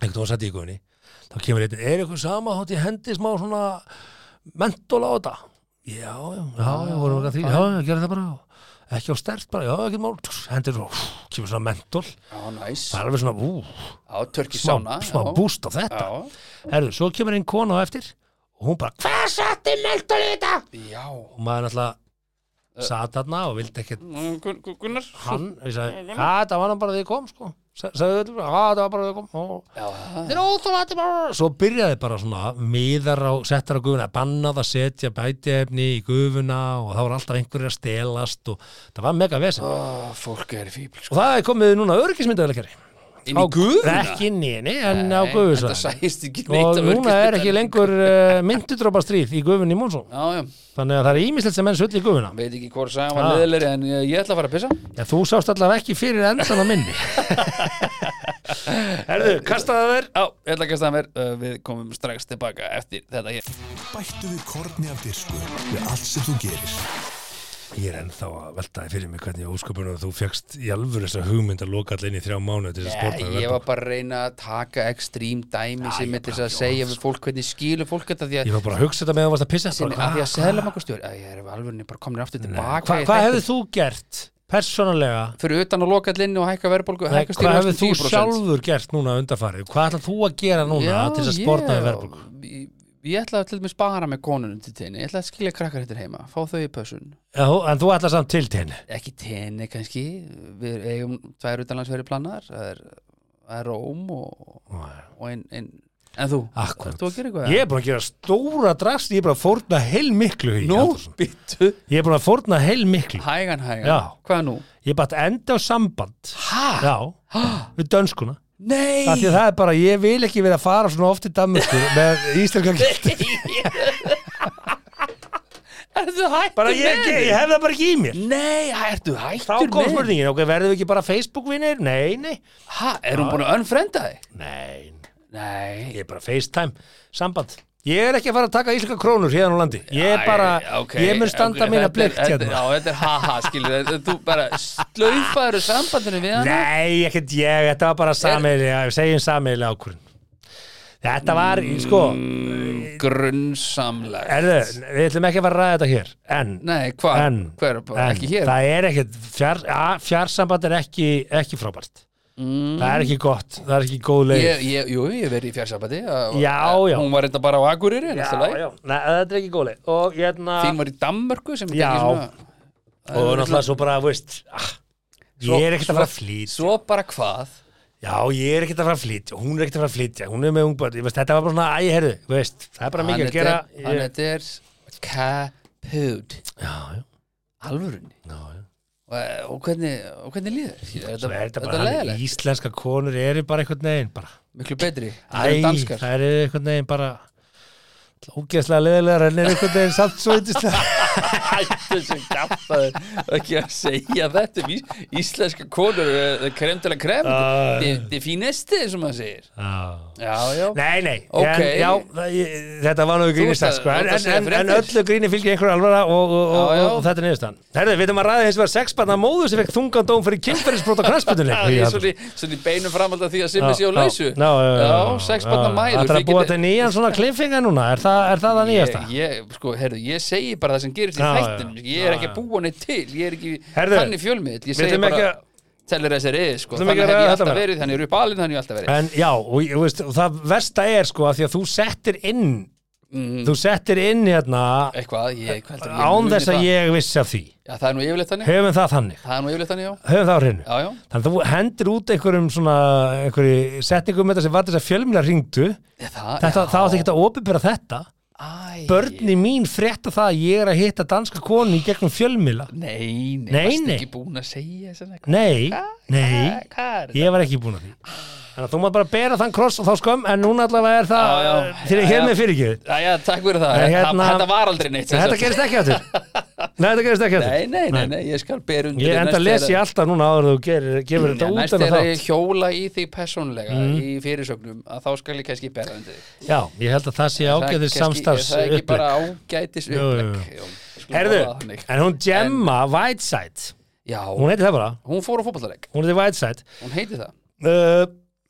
einhvern tíma satt ég í gufunni. Þá kemur einn, er eitthvað sama þótt ég hendi smá svona mentól á þetta? Já, já, já, já, vorum við að því já, já, gera það bara. Ekki á stert bara, já, ekki mál. Hendir og kemur svona mentól. Já, næs. Það er alveg svona, ú, Já, törki smá, sána smá já. búst á þetta. Já, herðu, svo kemur einn kona á eftir og hún bara, hvað setti mentól í þetta? Já. Og maður náttúrulega satt þarna og vildi ekkert Mm, Gun- Gun- Gunnar? hann, ég sagði, að það var hann bara þegar ég kom sko, Sa- sagði öllum, að það var bara þegar ég kom. Og Já, þetta er óþólandi bara svo byrjaði bara svona miðar á, settar á gufuna, bannað að setja bætiefni í gufuna og það var alltaf einhverjir að stelast og það var mega vesen. Ó, fólk er fíbl sko. og það er komið núna örgismyndaðleikari Inn í gufuna? ekki inn í henni, en á neitt og núna er ekki lengur uh, myndudrópastríð í gufunni í Mónsson Já, já, þannig að það er ímislegt sem menn sull í gufuna. Veit ekki hvort Já. var leðilegri en ég, ég ætla að fara að pissa. Já, þú sást allavega ekki fyrir endan á minni. Herðu, kastaði þér. Já, ég ætla að kasta það mér. Uh, Við komum strax tilbaka eftir þetta hér. Bættu við korni af dirsku við allt sem þú gerir. Ég er ennþá að veltaði fyrir mig hvernig ósköpunum þú fegst í alvöru þessa hugmynd að loka allir inn í þrjá mánu til þess að sporta Ég, ég var bara að reyna að taka ekstrím dæmi Já, sem ég er til þess að segja við fólk hvernig skilur fólk þetta því að, Ég var bara að hugsa þetta með að varst að pissa sem, bara, að því að hvað- seðlamakastjóri að ég er alveg bara komin aftur tilbaka Hvað í hva hefði þú gert persónulega? Fyrir utan að loka allinni og hækka verðbólgu Nei, hækka þú stýrivöxtum 10%. sjálfur gert núna undarfarið Hvað ætlað þú ég- ætlaði til dæmis bara með konunum til tenni. Ég ætlaði að skilja krakkar hittir heima, fá þau í pössun. Já, En þú ætlað samt til henni ekki tenni kannski. Við eigum tvær utanlandsverið plannar það er, það er Róm og, og ein, ein en þú, Akkúrat. ert þú að gera eitthvað? Ég er búin að gera stóra drast Ég er bara að fórna heil miklu í Nú, byttu Ég er búin að fórna heil miklu. Hægan, hægan, Já. hvað nú? Ég er bara að enda á samband. Hæ? Já, við dönskuna Nei. Af því að það er bara, ég vil ekki vera að fara svona oft í Danmörku með íslenska gildi Ertu hættur bara ég, með ég, ég hef það bara ekki í mér. Nei, ertu þá hættur kom með spurningin, ok, verðum við ekki bara Facebook-vinir? Nei, nei, Hæ, er hún búin að unfrenda þig? nei. Nei. Ég er bara FaceTime, samband ég er ekki að fara að taka íslenska krónur hérna á landi. Ég er bara, Æ, ok, ég mun standa ok, mína þetta er- blikt hérna. Já, þetta er haha, skilur Þú bara slaufaður sambandinu við hana. Nei, ekkert ég, þetta var bara sameilega segjum sameilega ákvörðun. Þetta var, sko Mm, Grunnsamlega erðu, við ætlum ekki að fara að ræða þetta hér. En, Nei, hvað? en, Hver, en ekki hér? það er ekkert fjár, ja, fjarsamband er ekki, ekki frábært Mm, það er ekki gott, það er ekki góð leið. Ég, ég, jú, ég verið í fjarsambandi Já, já. Hún var reynda bara á Akureyri já, já, Nei, þetta er ekki góð leið. Og hérna Þín var í Danmörku sem Já. og náttúrulega svo bara, veist ah, Svo- ég er ekkert að fara að flýta Svo bara hvað? já, ég er ekkert að fara að flýta hún er ekkert að fara að flýta, hún er með ungbörn veist, þetta var bara svona, æ, herðu, veist það er bara mikið að gera. Hann ég, þetta er Kaput. Já, já, Alvörunni? Já, já og, og hvernig, og hvernig líður? Er þetta, er þetta bara hann, leðilegt, íslenska konur eru bara einhvern veginn bara miklu betri Æ, er það eru einhvern veginn bara ógeðslega leðilegar en er einhvern veginn samt svo yndislega. Hættu sem kjaftaður ekki að segja þetta. Ís, íslenska konur uh, krem til að krem. Þið finesti sem maður segir. Já. já, Nei, nei, Ok. en, já, ég, þetta var Þú grínist sko, en, en, en, öllu gríni fylgir einhver alvara og, og, og, Já, já. og, þetta er niðurstaðan. Herðu, við erum að ræða eins og var sexbarna móður sem fekk þungan dóm fyrir kynferðisbrot á er svona, í- beinum framhald af því að Simmi sé á lausu. Já, já, sex barna mæður. Það er að búa til nýjan svona kliffingga núna, er það, er það það nýjasta? ég, ég, sko, herru, ég segi bara það sem gerist í Já, þættinum já. ég er ekki Já, að búa neitt til, ég er ekki Herðu, þannig fjölmið, ég segi ætlum ekki bara að tellir þessari sko, ætlum ekki þannig að hef ræða ég þetta alltaf meira. verið þannig er upp alinn, þannig hef ég alltaf verið En já, og, ég- þú veist, og það versta er sko að því að þú settir inn mm, þú settir inn hérna eitthvað, ég, heldur ég án þess að ég vissi af því. Já, það er nú yfirleitt þannig. Höfum það þannig, það er nú yfirleitt þannig, já, höfum það á hreinu. Já, já, þannig að þú hendur út einhverjum svona einhverju setningum með þetta sem var þess að fjölmjöla ringdu Já, það, þetta, já. það átti ekki að opinbera þetta. Æ, börni mín frétta það að ég er að hitta danska konu í gegnum fjölmjöla nei, nei, Nei, varstu nei. ekki búin að segja þess að nei, nei, hvað, er ég var ekki búin að því þannig að þú maður bara bera þann kross og þá skömm en núna allavega er það Já, já. fyrir Já, hér já. með fyrirgjöð Já, já, takk fyrir það, Nei, hérna- þetta var aldrei neitt þetta gerist ekki aftur. Nei, þetta gerist ekki aftur. Nei, nei, nei, nei, ég skal bera undir Ég enda að lesi þegar- alltaf núna áður en þú gerir, gefur Já, þetta út næst en þegar það ég hjóla í því persónlega Mm. í fyrirsögnum að þá skal ég kannski bera undir Já, ég held að það sé er ágæðis kannski- samstarfs Það er ekki bara ágætis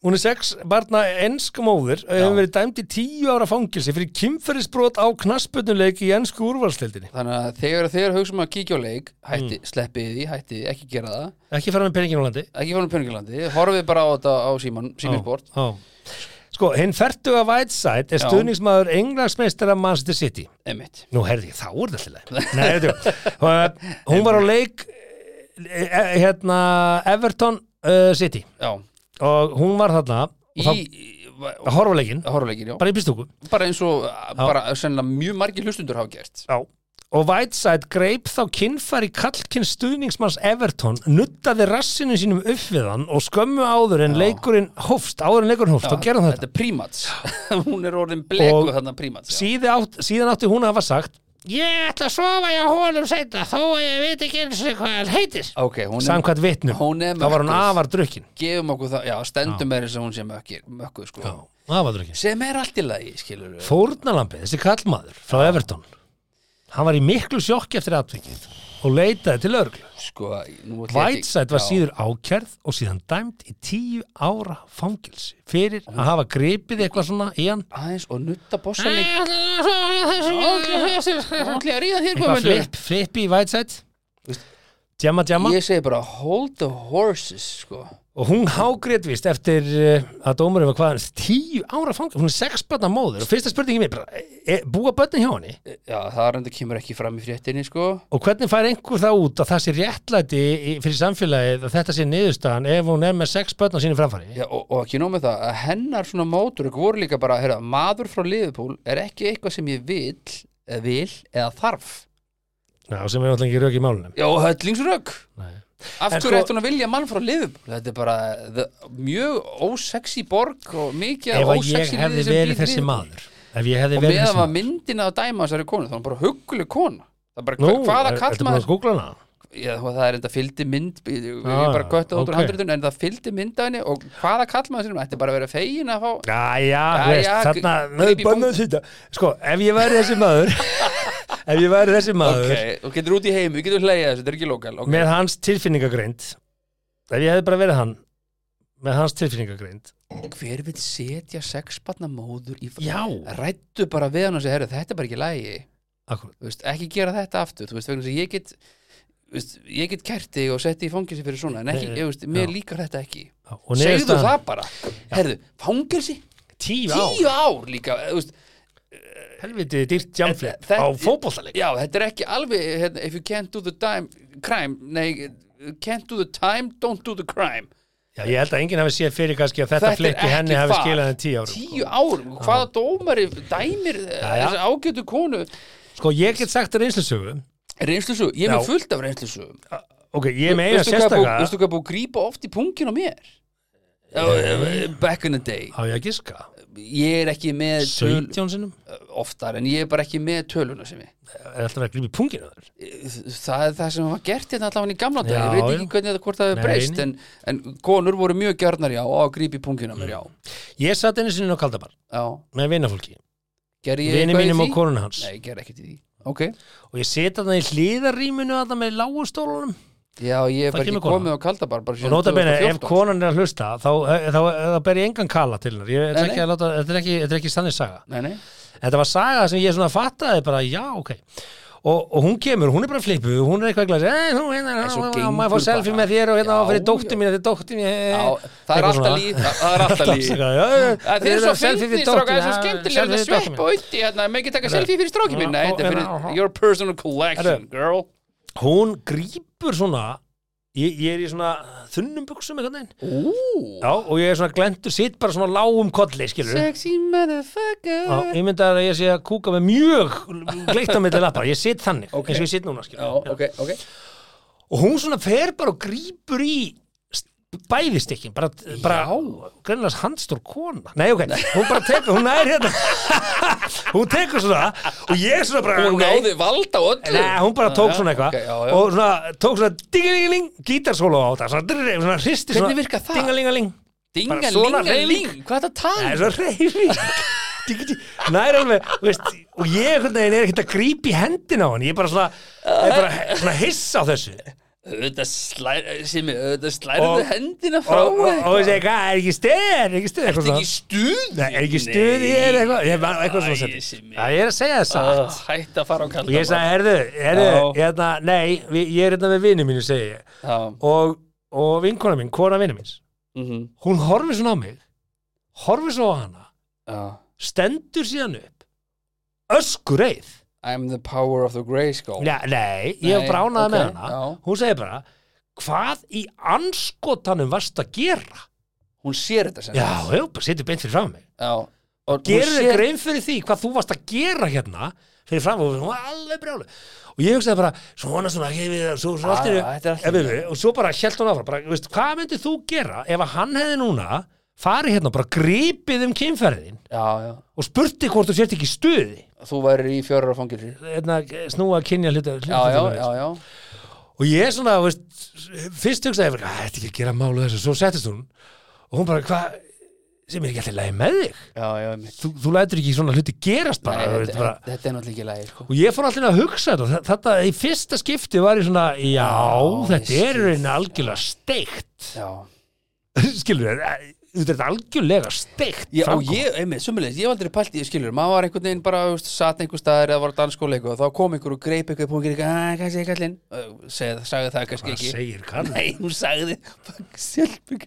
Hún er sex barna ensk móður og hefur verið dæmd í tíu ára fangilsi fyrir kynferðisbrot á knaspunuleik í ensku úrvalstildinni Þannig að þegar þeir hugsa um að kíkja á leik hætti, Mm. sleppið því, hætti, ekki gera það. Ekki fara með peningin á landi ekki fórum peningilandi, horfið bara á þetta á síman, síminsport. Sko, hinn fertuga Whiteside er stuðningsmaður englagsmeistara Manchester City. Emitt Nú heyrði ég, þá er þetta alltaf Nei, veitum, hún var á leik eh, eh, hérna Everton uh, City. Já, og hún var þarna og að horfa horfleikin, já. Bara í pistúku bara eins og bara mjög margir hlustundur hafa gert. Já. og Whiteside greip þá kinnfæri kallkinn stuðningsmanns Everton nuttaði rassinu sínum upp við hann og skömmu áður en leikurinn hófst, áður en leikurinn hófst, þá gerði hann þetta. þetta er prímats. Hún er orðin bleku Og þarna prímats já. Síðan átti hún að hafa sagt ég ætla að sofa hjá honum seinna þó að ég veit ekki eins og hvað hann heitir. Ok, hún er, samkvæmt vitnum, hún er þá var hún mökkuð. afar drukkin. Gefum okkur það, já, stendum er þess að hún sé mökkir, mökkuð sko. Afar drukkin. Sem er allt í lagi, skilur við Fórnalambið, þessi kallmaður frá Everton hann var í miklu sjokki eftir atvikið og leitaði til örglu sko, Whiteside var síður ákjærð og síðan dæmd í tíu ára fangilsi fyrir að hafa gripið eitthvað svona í hann. Aðeins og nutta bossaleg eitthvað hún ætla að ríða þér Guðmundur. flip, flip í Whiteside. Jamma jamma ég segi bara hold the horses sko og hún hágrét vist eftir uh, að dómurinn var hvaðan tíu ára fangilsi, hún er sex barna móður og fyrsta spurningi mér, bara, e, búa börnin hjá henni? Já, það reynda kemur ekki fram í fréttinni sko. Og hvernig fær einhver það út að það sé réttlæti fyrir samfélagið að þetta sé niðurstaðan ef hún er með sex börn á sínu framfæri Já, og, og ekki nóg með það, að hennar svona mótur voru líka bara, herra, maður frá Liverpool er ekki eitthvað sem ég vil eða vil eða þarf. Já, sem er náttúrulega ekki rauk í málunum Já, höllingsrögg Nei. Af hverju sko- ætti hún að vilja mann frá Liverpool? Þetta er bara the, mjög ósexy borg og mikið ef að ósexy ég hefði verið þessi maður ef ég hefði Og meðan þessi var myndina að dæma þessari konu þá er hún bara hugguleg kona Það er bara, Nú, hvaða kall ertu búin að maður skúkla hana? Já, það er enda fylgdi mynd ég, ég Já, bara göttað út úr ok. handritun en það fylgdi mynd af henni og hvaða kall maður sinni Þetta er bara að vera fegin að fá Já, já, Já, veist, já, þarna með í bannað sýta Sko, ef ég væri þessi maður ef ég væri þessi maður. Ok, og getur út í heim, við getum hleyjað þessu, þetta er ekki lokal okay. með hans tilfinningagreind. Ef ég hefði bara verið hann með hans tilfinningagreind. Hver vil setja sexbarna móður í Já. Rættu bara við hann og segja, þetta er bara ekki lægi veist, ekki gera þetta aftur veist, ég get veist, ég get kert þig og sett þig í fangilsi fyrir svona en ekki, Nei, ég veist, mér já. líkar þetta ekki. Segðu það bara. Fangilsi, Tíu á, tíu ár líka þú veist, helviti dýrt jamflip á fótbollaleik já, þetta er ekki alveg hérna, if you can't do the time, crime nei, can't do the time, don't do the crime. Já, ég held að enginn hafi séð fyrir kannski að þetta, er flippi henni far. skilað henni tíu árum tíu árum, hvaða dómari dæmir þessi ágætu konu? Sko, ég get sagt reynslusögu. Reynslusögu, ég er með fullt af reynslusögum. Ok, ég meina Veistu hvað er búið- sérstaka Veistu hvað er búið að grípa oft í pungin á mér? Uh, back in the day. Á ég að giska Ég er ekki með töl 17 sinnum? Oftar en ég er bara ekki með töluna sem ég. Er alltaf að grípa í punginu þar? Það er það sem var gert hérna allavega í gamla dag Ég veit ekki hvernig þetta hvort það hefur breyst en, en konur voru mjög gjörnar já og að grípa í pungin á mér já. Ég satt einu sinni á kaldabar Já, með eitthvað í mínum og konuna hans. Nei, ég gerði ekkert í því. Ok, og ég seti þarna í hlýðarrýminu þarna með lágustólunum já ég er bara ekki kona. komið á kaldabar og nota bene, ef 2014. konan er að hlusta þá, þá, þá, þá ber ég engan kala til hennar. Ég, Nei, er nei. láta, þetta er ekki, er ekki stannir saga. Nei, nei, þetta var saga sem ég svona fattaði bara, já, ok. Og, og hún kemur, hún er bara flipu hún er eitthvað glæs, eh, hún, hérna, hérna, gengur maður fór selfie með þér og hérna fyrir dóttir mín, þetta er dóttir mín eh, það er alltaf líf Það er alltaf já, Það er svo fyndið stráka, það er svo skemmtilega svepp og hérna, með ekki taka selfie fyrir stráki mín Já, þetta er fyrir your personal collection, girl hún grípur svona ég, ég er í svona þunnum buksum eitthvað já, og ég er svona glendur, sitt bara svona lágum kolli, skilur sexy motherfucker. Já, ég myndi að ég sé að kúka með mjög gleitt á milli lappa, ég sitt þannig Ok. eins og ég sitt núna, Já, skilur ok, ok. Og hún svona fer bara og grípur í bæðistikkin bara, bara greinlega handstór kona. Nei ok, hún bara tekur, hún er hérna. Hún tekur svona og ég svona bara Hún náði vald á öllu. Nei, hún bara tók svona eitthvað. ok, já, já. og svona, tók svona dingalingaling, gítarsólo á þetta svona, svona hristi Hvernig svona það? dingalingaling. Svona linga, hreyfing. ling Hvað er það að Það er tala? svo reyfing Ding, ding. Nær alveg, veist, og ég er ekkert að grípa í hendina á hann ég er bara svona, er bara svona hissa á þessu Er, þetta slærðu Og- hendina frá og, og, og ég segi, hvað, er ekki stuð, er ekki stuð? Eitthvað svona. er ekki stuð í þér eitthvað? Ég eitthvað svona ég er að segja það satt. Hætt að fara á og kalda ég sagði, herðu, herðu, hérna, nei ég er hérna með vinnu mínu, segi ég. Og, og vinkona mín, kona vinnu míns mhm, hún horfir svona á mig horfir svo á hana já. stendur síðan upp öskur eið I'm the power of the grayskull Já, nei, ég hef Nei, bara ánað ok, með hana. já. hún segir bara hvað í anskotanum varst að gera? Hún sér þetta sem já, já, bara setjum beint fyrir fram mig. Já gerir þið sér- grein fyrir því hvað þú varst að gera hérna fyrir fram og hún var alveg brjálu og ég hugsaði bara, svona svona hefði, svo, svo einu- lagi. og svo bara held hún áfram bara, veist, hvað myndið þú gera ef að hann hefði núna farið hérna og bara gripið um kynferðin og spurti hvort þú sért ekki stuði Þú værir í fjórar á fangilsi hérna, snúa að kynja já og ég svona, veist, fyrst hugsaði ég, "Æ, þetta er ekki að gera málu þessu. Svo settist hún og hún bara, hvað sem er ekki alltaf leið með þig? Já, já, þú, þú lætur ekki svona hluti gerast Nei, bara, veist, þetta, bara þetta er náttúrulega ekki lægi, sko. Og ég fór alltaf að hugsa þetta þetta í fyrsta skipti var ég svona já, Já, þetta er reyna algjörlega steikt. Já. Skilur þér, þetta er algjörlega steikt Já, og ég, einmitt, sumulegis, ég hef aldrei pælt í því, skilur, maður var einhvern veginn bara, þú veist, satt einhver staðar eða var á dansskóleiku og þá kom einhver og greip eitthvað pungir eitthvað, að, hvað segir kallinn? Segði, sagði það kannski hvað ekki. segir Karl Nei, hún sagði, sjálfbygg,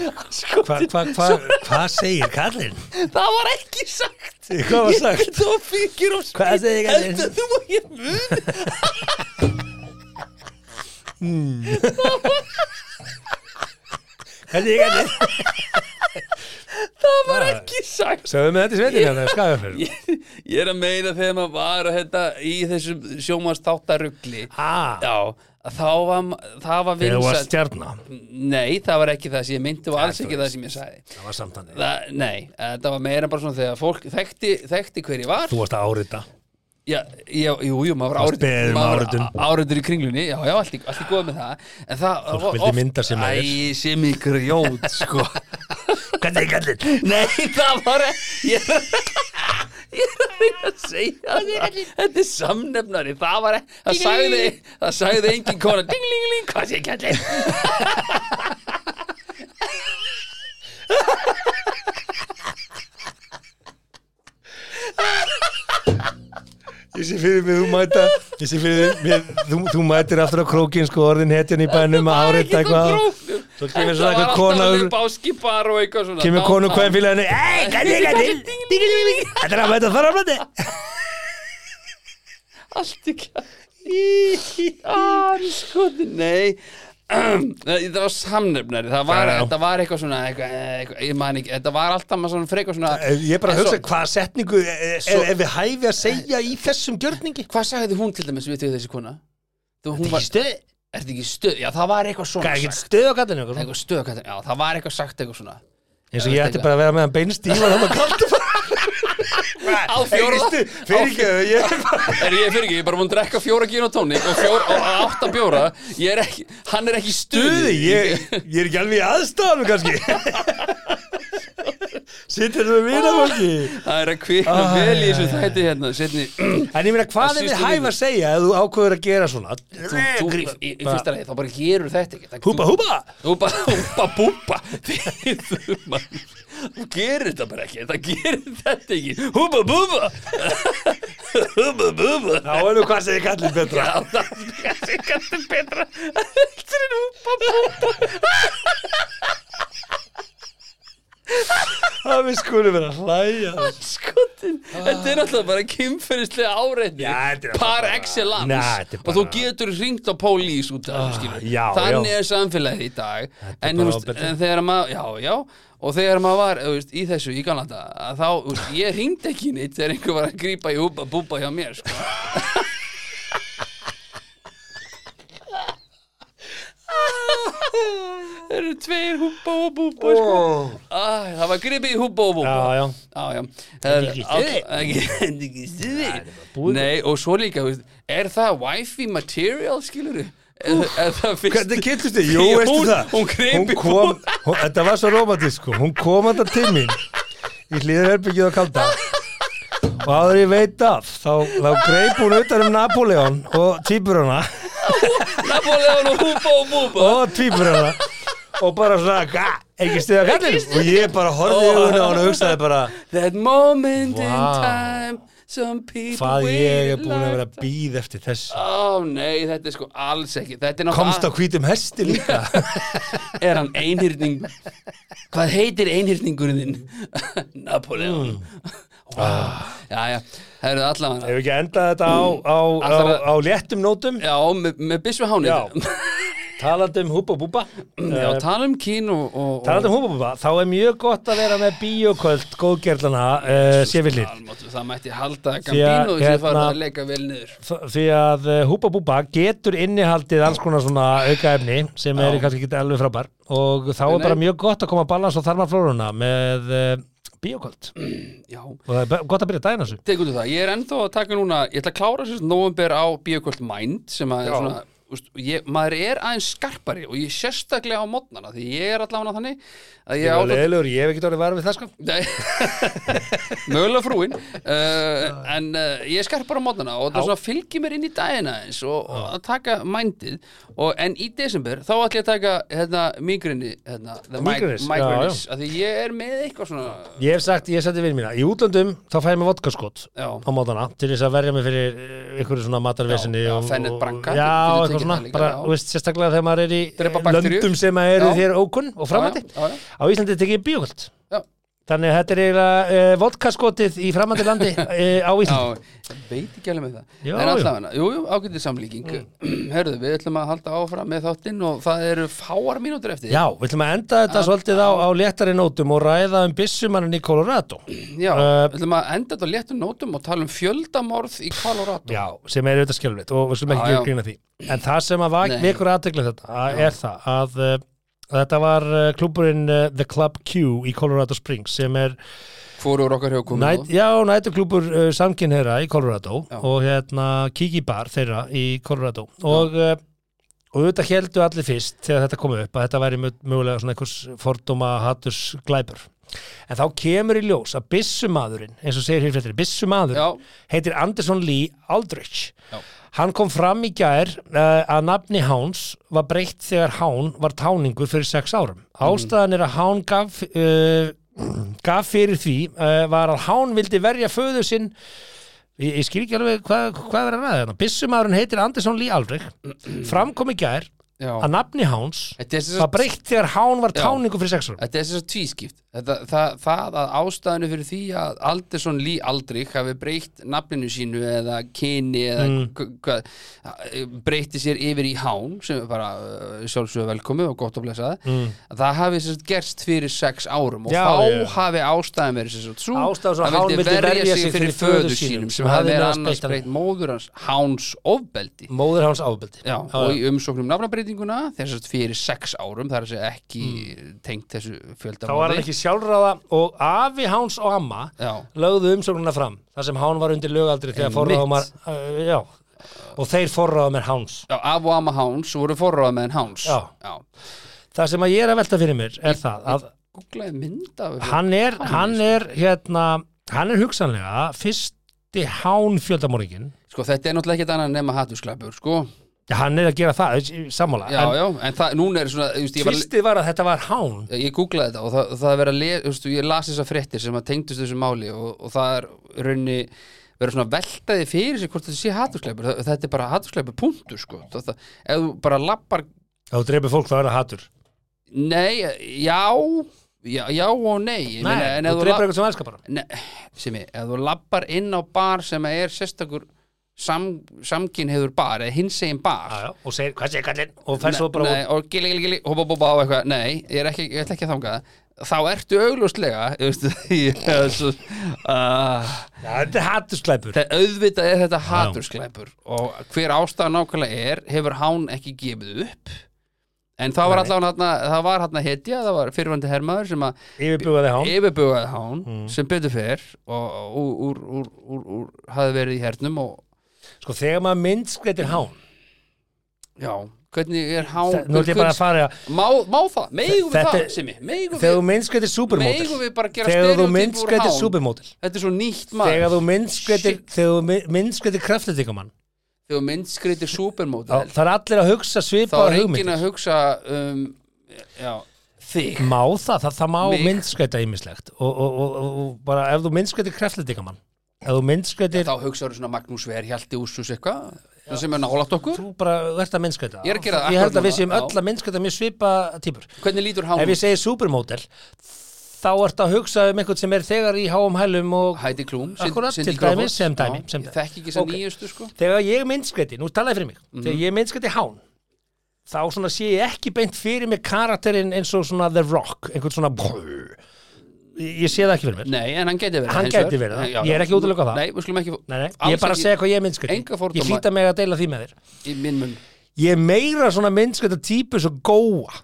ég, sko, hvað hva, hva, hva segir Karlinn það var ekki sagt. Hvað var sagt? Ég, það var fyrir og Hvað segir kallinn? Þetta, þú og ég mun. Hvað segir Karlinn Það var ekki sagt. sögðu með þetta í sveitin hérna skagafjörð Ég, ég er að meina þegar maður var þetta, í þessum sjómanstáttarugli. ah, Já, þá var, það var þegar þú varst vinsælt. stjarna. Nei, það var ekki það sem ég myndi og alls ekki það sem ég sagði. Það var samtandi það, Nei, það var meira bara svona þegar fólk þekkti, þekkti hver ég var. Þú varst að árita já, já, Jú, jú, maður beðið um maður áritur í kringlunni. Já, já, allt í, allt í góð með það. En það Fólk var vildi mynda sig með þér. Æ, sem í grjót, sko. Segir Karlinn Nei, það var ekki Ég er Ég er að reyna að segja það. Þetta er samnefnari. Það var ekki Það sagði Það sagði engin kona Ding, ling, ling Hvað sé kallið Ég sé fyrir mig, þú mæta Ég sé fyrir mig, þú, þú mætir aftur á krókin sko orðin hetjan í bænum að árita eitthvað. Svo kemur svona eitthvað kona úr- var báskipar og eitthvað svona. Kemur konu þá- hvað fyrir henni Ei, er það? Þetta er að mæta þar á blöndi Allt ekki Ah, skoði, nei Það var samnefnari Það var, þetta var eitthvað svona eitthvað, eitthvað, Ég man ekki Þetta var alltaf maður svona frekar svona Ég er bara að hugsa svo- hvaða setningu er, er við hæfi að segja í þessum gjörningi Hvað sagði hún til dæmis við þau þessi kona? Þú, hún Þetta var, Er þetta ekki stöð? Já, það var eitthvað svona ekkert sagt stöð á kallinu eitthvað? Eitthvað stöð, hvað- já, það var eitthvað sagt eitthvað svona eins og ég ætti bara að vera með hann beinstífa þannig að kallt Á fjórða fyrir ekki ég Er ég fyrir ekki, ég er bara múin að drekka fjóra gin og tónik og, fjóra, og átta bjóra. Ég er ekki, hann er ekki í stuði. Stuði ég, ég er ekki alveg í aðstæðanum kannski sittir þú með vinafólki Það er að kvikna Æ, vel í þessu þætti hérna setni, en ég meina hvað er þið hæf að segja ef þú ákveður að gera svona? Þú, þú, í, í, fyrsta lagi, þá bara gerur þetta ekki. Húpa húpa! Húpa, húpa, búpa. Þú gerir þetta bara ekki. Það gerir þetta ekki. Húpa, búpa! Húpa, búpa. Þá er nú hvað segir kallið betra. Já, það kannski kannski betra. Þetta er húpa, búpa að við skulum vera hlæja. Skotin, þetta er náttúrulega bara kynferðislega áreitni. Par excellence. Og þú getur hringt á pólís út af Ah, skilur já, þannig er samfélagið í dag. En, veist, en þegar maður já, já, og þegar maður var veist, í þessu í galanda þá, veist, ég hringdi ekki neitt þegar einhver var að grípa í húpa búpa hjá mér sko. Það eru tveir húpa og búpa sko. Æ, það var gripið í húpa og búpa já, já. Já, já er ekki stuði. Ekki þetta ekki stuði. Nei, og svo líka, er það wifi material, skilur Er, er það fyrst Hvernig kynntust þið? Jú, veistu það Hún greip Hún Þetta var svo romantísk sko. Hún kom þetta til mín Í hlýður herbyggið á kalda Og áður ég veit af Þá, þá greip hún utan um Napoleon Og tvíburana Napoleon og húpa og búpa Og tvíburana Og bara svona "Ga, Ekki stuða kallin Og ég bara horfði í hann og hugsaði bara That moment in Vá. time Some people Hvað ég er búin að vera býð eftir þessu. Ó nei, þetta er sko alls ekki. Komst á hvítum hesti líka. Er hann einhyrning? Hvað heitir einhyrningurinn þinn? Napoleon Mm. wow. Já, já, það eru allavega Ef ekki enda þetta á, á, á, á léttum nótum? Já, með, með byssu hánið Já. Talandi um húpa búpa Já, tala um kín og, og, Talandi um húpa búpa Þá er mjög gott að vera með bíoköld góðgerlana uh, sé við hlið. Almáttu, það mætti halda Því að, sem hérna- fara að leika vel niður. Því að húpa búpa getur innihaldið alls konar svona aukaefni sem Já. er kannski ekki alveg frábær og þá er bara mjög gott að koma að balans á þarmaflóruna með uh, bíoköld Já, og það er gott að byrja á þessu. Ég er ennþá að taka núna, ég ætla að klára sérst november á Bíoköld Mind sem að er úst, ég, maður er aðeins skarpari og ég sérstaklega á mótnana því ég er allavega þannig að Ég átt að leðilegur, ég hef ekki varð við það sko. Mögulega frúin. Uh, en uh, ég er skarpar á mótnana og það Já. fylgir mér inn í dagina eins og, og að taka mindið. Og, en í desember þá ætla ég að taka hérna, migrini hérna, the mig- Migrenis, já, migrenis, af því ég er með eitthvað svona Ég hef sagt, ég hef sagt í vinn mína Í útlöndum þá fæ ég mig vodkaskot já, á mótana til þess að verja mig fyrir eh, einhverju svona matarvesinni Já, já, og, Fennet og- svona, líka, bara, veist, sérstaklega þegar maður er í löndum sem eru þér ókunn og framandi. Á Íslandi tekið Já. Þannig að þetta er eiginlega uh, vodkaskotið í framandi landi uh, á Íslandi. Já, veit ekki alveg með það. Já, En allavega, jú, jú, ágætið samlíking. Herðu, við ætlum að halda áfram með þáttinn og það eru fáar mínútur eftir. Já, við ætlum að enda þetta svolítið á, á léttari nótum og ræða um byssumannin í Colorado. Já, Uh, við ætlum að enda þetta á léttum nótum og tala um fjöldamorð í Colorado. Já, sem er auðvitað skjálfleitt og við skulum ekki gera grína því. En það sem að vekur aðtekla þetta að- er það að uh, þetta var uh, klúburinn uh, The Club Q í Colorado Springs sem er Hvorur okkar hefur komið næt, já, nætuklúbur uh, samkynherra í Colorado Já. og hérna Kiki Bar þeirra í Colorado. Og, uh, og auðvitað heldu allir fyrst þegar þetta kom upp að þetta væri mö- mögulega svona einhvers fordóma hatturs glæpur. En þá kemur í ljós að byssumadurinn eins og segir hér fyrir byssumadur Já, heitir Anderson Lee Aldrich. Já. Hann kom fram í gær uh, að nafni Háns var breytt þegar Hán var táningur fyrir sex árum. Ástæðan er að Hán gaf uh, gaf fyrir því uh, var að Hán vildi verja föðu sinn. Ég, ég skil ekki alveg hvað, hvað er að ræða hérna. Bissumæðurinn heitir Anderson Lee Aldrich. Framkom í gær Já. að nafni Háns sagt- breytt þegar Hán var táningu fyrir sex árum Þetta er þess að tvískipt Þetta, það, það að ástæðinu fyrir því að Aldersson Lee Aldrich hafi breytt nafninu sínu eða kyni eða Mm. breytti sér yfir í hán sem er bara uh, sjálfsögðu velkomi og gott að blessa það mm. það hafi sagt gerst fyrir sex árum og Já, þá já. hafi ástæðan verið sagt svo Ástæðan svo hann Hán vildi verja sig fyrir föður sínum, sem hafi verið annars breytt móður hans Háns ofbeldi móður Háns ábeldi Já, og í umsóknum nafnabreitinguna þess að fyrir sex árum, það er segja ekki tengt þessu þá var hann ekki sjálfráða og afi Háns og amma Já, lögðu umsóknuna fram þar sem Hán var undir lögaldri þegar Einmitt. forráðumar uh, já, og þeir forráða með Háns já, af og amma Háns voru forráða með Háns Já. það sem að ég er að velta fyrir mér er það að hann er, hann er hérna, hann er hugsanlega fyrsti Hán fjöldamorðingin Sko, þetta er náttúrulega ekkert annað nema hattusklapur, sko Já, hann er að gera það, sammála Já, en já, en það, núna er svona þú ég, var, að þetta var Hán. Ég googlaði þetta og það, það er verið að le, þú veist, ég las þessar fréttir sem að tengdust þessu máli og, og það er í rauninni verið svona veltaði fyrir sig hvort þetta sé hattusklapur þetta er bara hattusklapur punktur, sko. Það, ef þú bara lappar þá dreipir fólk þá er það hattur Nei, já Já, já og nei. Nei, ef þú þú dreipir la- eitthvað sem elskar bara. Nei, sem ég, ef þú lappar inn á bar sem er sérstakur sam, samkyn hefur bar eða hins egin bar. Já, já, og segir, hvað segir kallinn? Og fer svo bara nei, og gili, gili, gili, hopa, hopa, og eitthvað. Nei, ég er ekki, ég ætla ekki að þanga það þá ertu er svo uh, já, þetta er hattusklæpur það auðvitað er þetta hatursklæpur. Og hver ástæða nákvæmlega er hefur hán ekki gefið upp. En það var allavega þarna- það var hann hetja, það var fyrirvandi hermaður sem að yfirbugaði Hán. Mm. sem betur fer og úr, úr, úr, úr, úr hafði verið í hernum og sko þegar maður myndskreitir Hán. Já, hvernig er hán þa- nú ætlum ég bara að fara má, má það, megum við það er- Simi, þegar þú myndskreitir supermodel þegar þú myndskreitir supermodel þetta er svo nýtt maður. Þegar þú myndskreitir þegar þú my- myndskreitir kraftletingamann þegar þú myndskreitir supermodel það er allir að hugsa þá svipaða er enginn hugmyndir. að hugsa um, já, þig. Má það, það, það má Mig. myndskreita ýmislegt. Og, og, og, og, bara ef þú myndskreitir kraftletingamann ef þú myndskreitir þá hugsaður svona Magnús Ver Hjalti Úsus eitthvað sem er nálægt okkur. Þú bara ert að myndskreita Ég er að gera það ég held að við séum öll að myndskreita mjög svipa típur. Hvernig lítur hán ef ég segi supermodel þá ert að hugsa um einhvern sem er þegar í háum hælum og Heidi Klum, Akkurat, til dæmis, sem dæmi, sem ég þekki ekki Ok. nýjustu sko. Þegar ég myndskreiti, nú talaði fyrir mig Mhm. þegar ég myndskreiti hán þá svona sé ég ekki beint fyrir mig karakterinn eins og svona The Rock einhvern svona ég ég sé það ekki fyrir mér. Nei, en hann geti verið Hann vegar. verið það. Já, Ég er ekki að útiloka það. Nei, við skulum ekki nei, nei, ég er bara að segja hvað ég Enga fordóma. ég hlýta mig að deila því með þér. Í minn mun ég er meira svona myndskreita típu svo góa.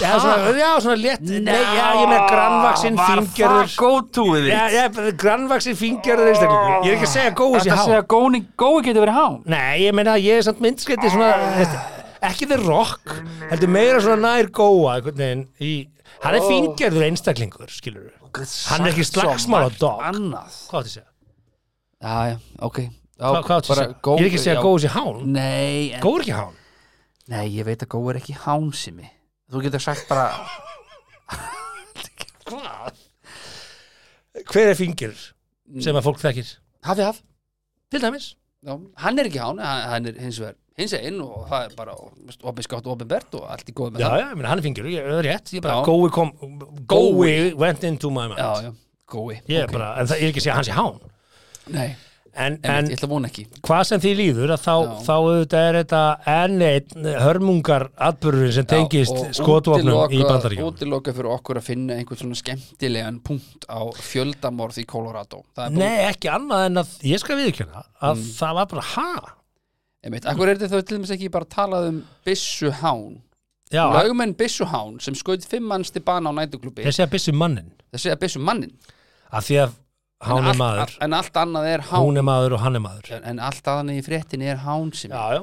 Já, svona, já, svona létt Nei, já, ég er með grannvaxin fingerður góðtúið Já, já, grannvaxin fingerður einstaklingur. Ég er ekki að segja gói Þetta há. segja að gói, getur verið hán Nei, ég meina að ég er samt myndskreiti svona þetta, ekki the rock heldur meira svona nær góa hann er fingerður einstaklingur, skilur Hann er ekki slagsmál á dog. Annað Hvað átti að segja? Já, já, ok já, Hvað, hvað átti að segja? Ég er ekki að segja já. gói sér hán Nei, en, Gói er ekki hán nei, ég veit að gói er ekki hánsimi Þú getur sagt bara Hvað? Hver er fingerður sem að fólk þekkir? Hafi haf Til dæmis Já, hann er ekki hán, hann er hins vegar hins einn og það er bara opinskátt og opinbert og allt í góð með Já, það já, ég meina hann fingerður, ég er rétt Ég bara, Já. gói kom Gói went into my mind Já, já, gói Ég er ok. bara, en það er ekki að segja að hann sé hán Nei, En, en, ég ætla að vona ekki hvað sem því líður að þá, Já. þá auðvitað er þetta enn einn hörmungar atbyrður sem tengist skotvopnum í bandaríkjum Útiloka fyrir okkur að finna einhvern svona skemmtilegan punkt á fjöldamorð í Colorado Nei, ekki annað en að ég skal viðkjöna að Mm. það var bara, ha? Akkur er þetta þá til dæmis ekki bara talað um Bissu Hán Já, Lögmenn Bissu Hán sem skaut fimm manns til bana á nætuglubi ég segja byssu mannin Það segja Bissu mannin af því að en er maður. En allt annað er Hán. Hún er maður og hann er maður. En, en allt annað í fréttinni er Hán sem Já, já,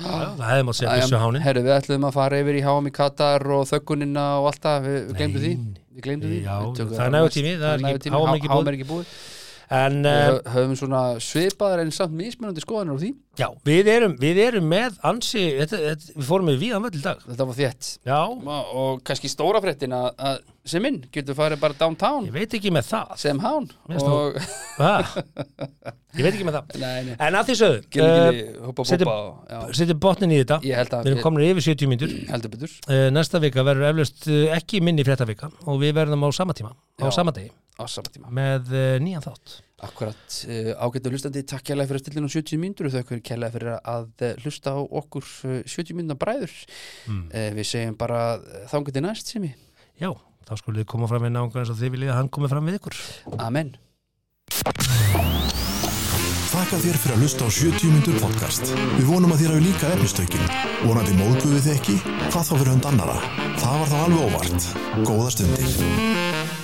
það hefði mátt segja byssu hánin Herru, við ætlum að fara yfir í HM í Katar og þöggunina og allt það, við, glemdu því. Við glemdu því. Það er nægur tími, það er ekki- búið. En Við hö- höfum svona svipaðar en samt mismunandi skoðanir á því. Já, við erum, við erum með ansi, þetta, þetta, við fórum með víðan völl í dag. Þetta var þétt. Já, og, og kannski stóra fréttin að, að sem minn, getur farið bara downtown. Ég veit ekki með það. Sem hán og? Ég veit ekki með það. Nei, nei, En að því sögðu uh, setjum- botnin í þetta. Við erum komin yfir 70 mínútur. Heldur betur. Uh, Næsta vika verður eflaust uh, ekki minni fréttavika og við verðum á sama tíma á Já. sama degi. á sama tíma. Með uh, nýjan þátt. Akkurat, ágættu hlustandi, takk kærlega fyrir að stilla nú 70 mínútur og þau kærlega fyrir að hlusta á okkur uh, 70 mínúna bræður. Mm. Við segjum bara þangur til næst sem ég Já, þá skulum við koma fram við náungar eins og þið viljið að hann komi fram við ykkur Amen Þakka þér fyrir að hlusta á 70 myndur podcast. Við vonum að þér hafi líka efnistökin. Vonandi móðguðu þið ekki? Hvað þá fyrir hund annara? Það var þá alveg óvart. Góða stundir.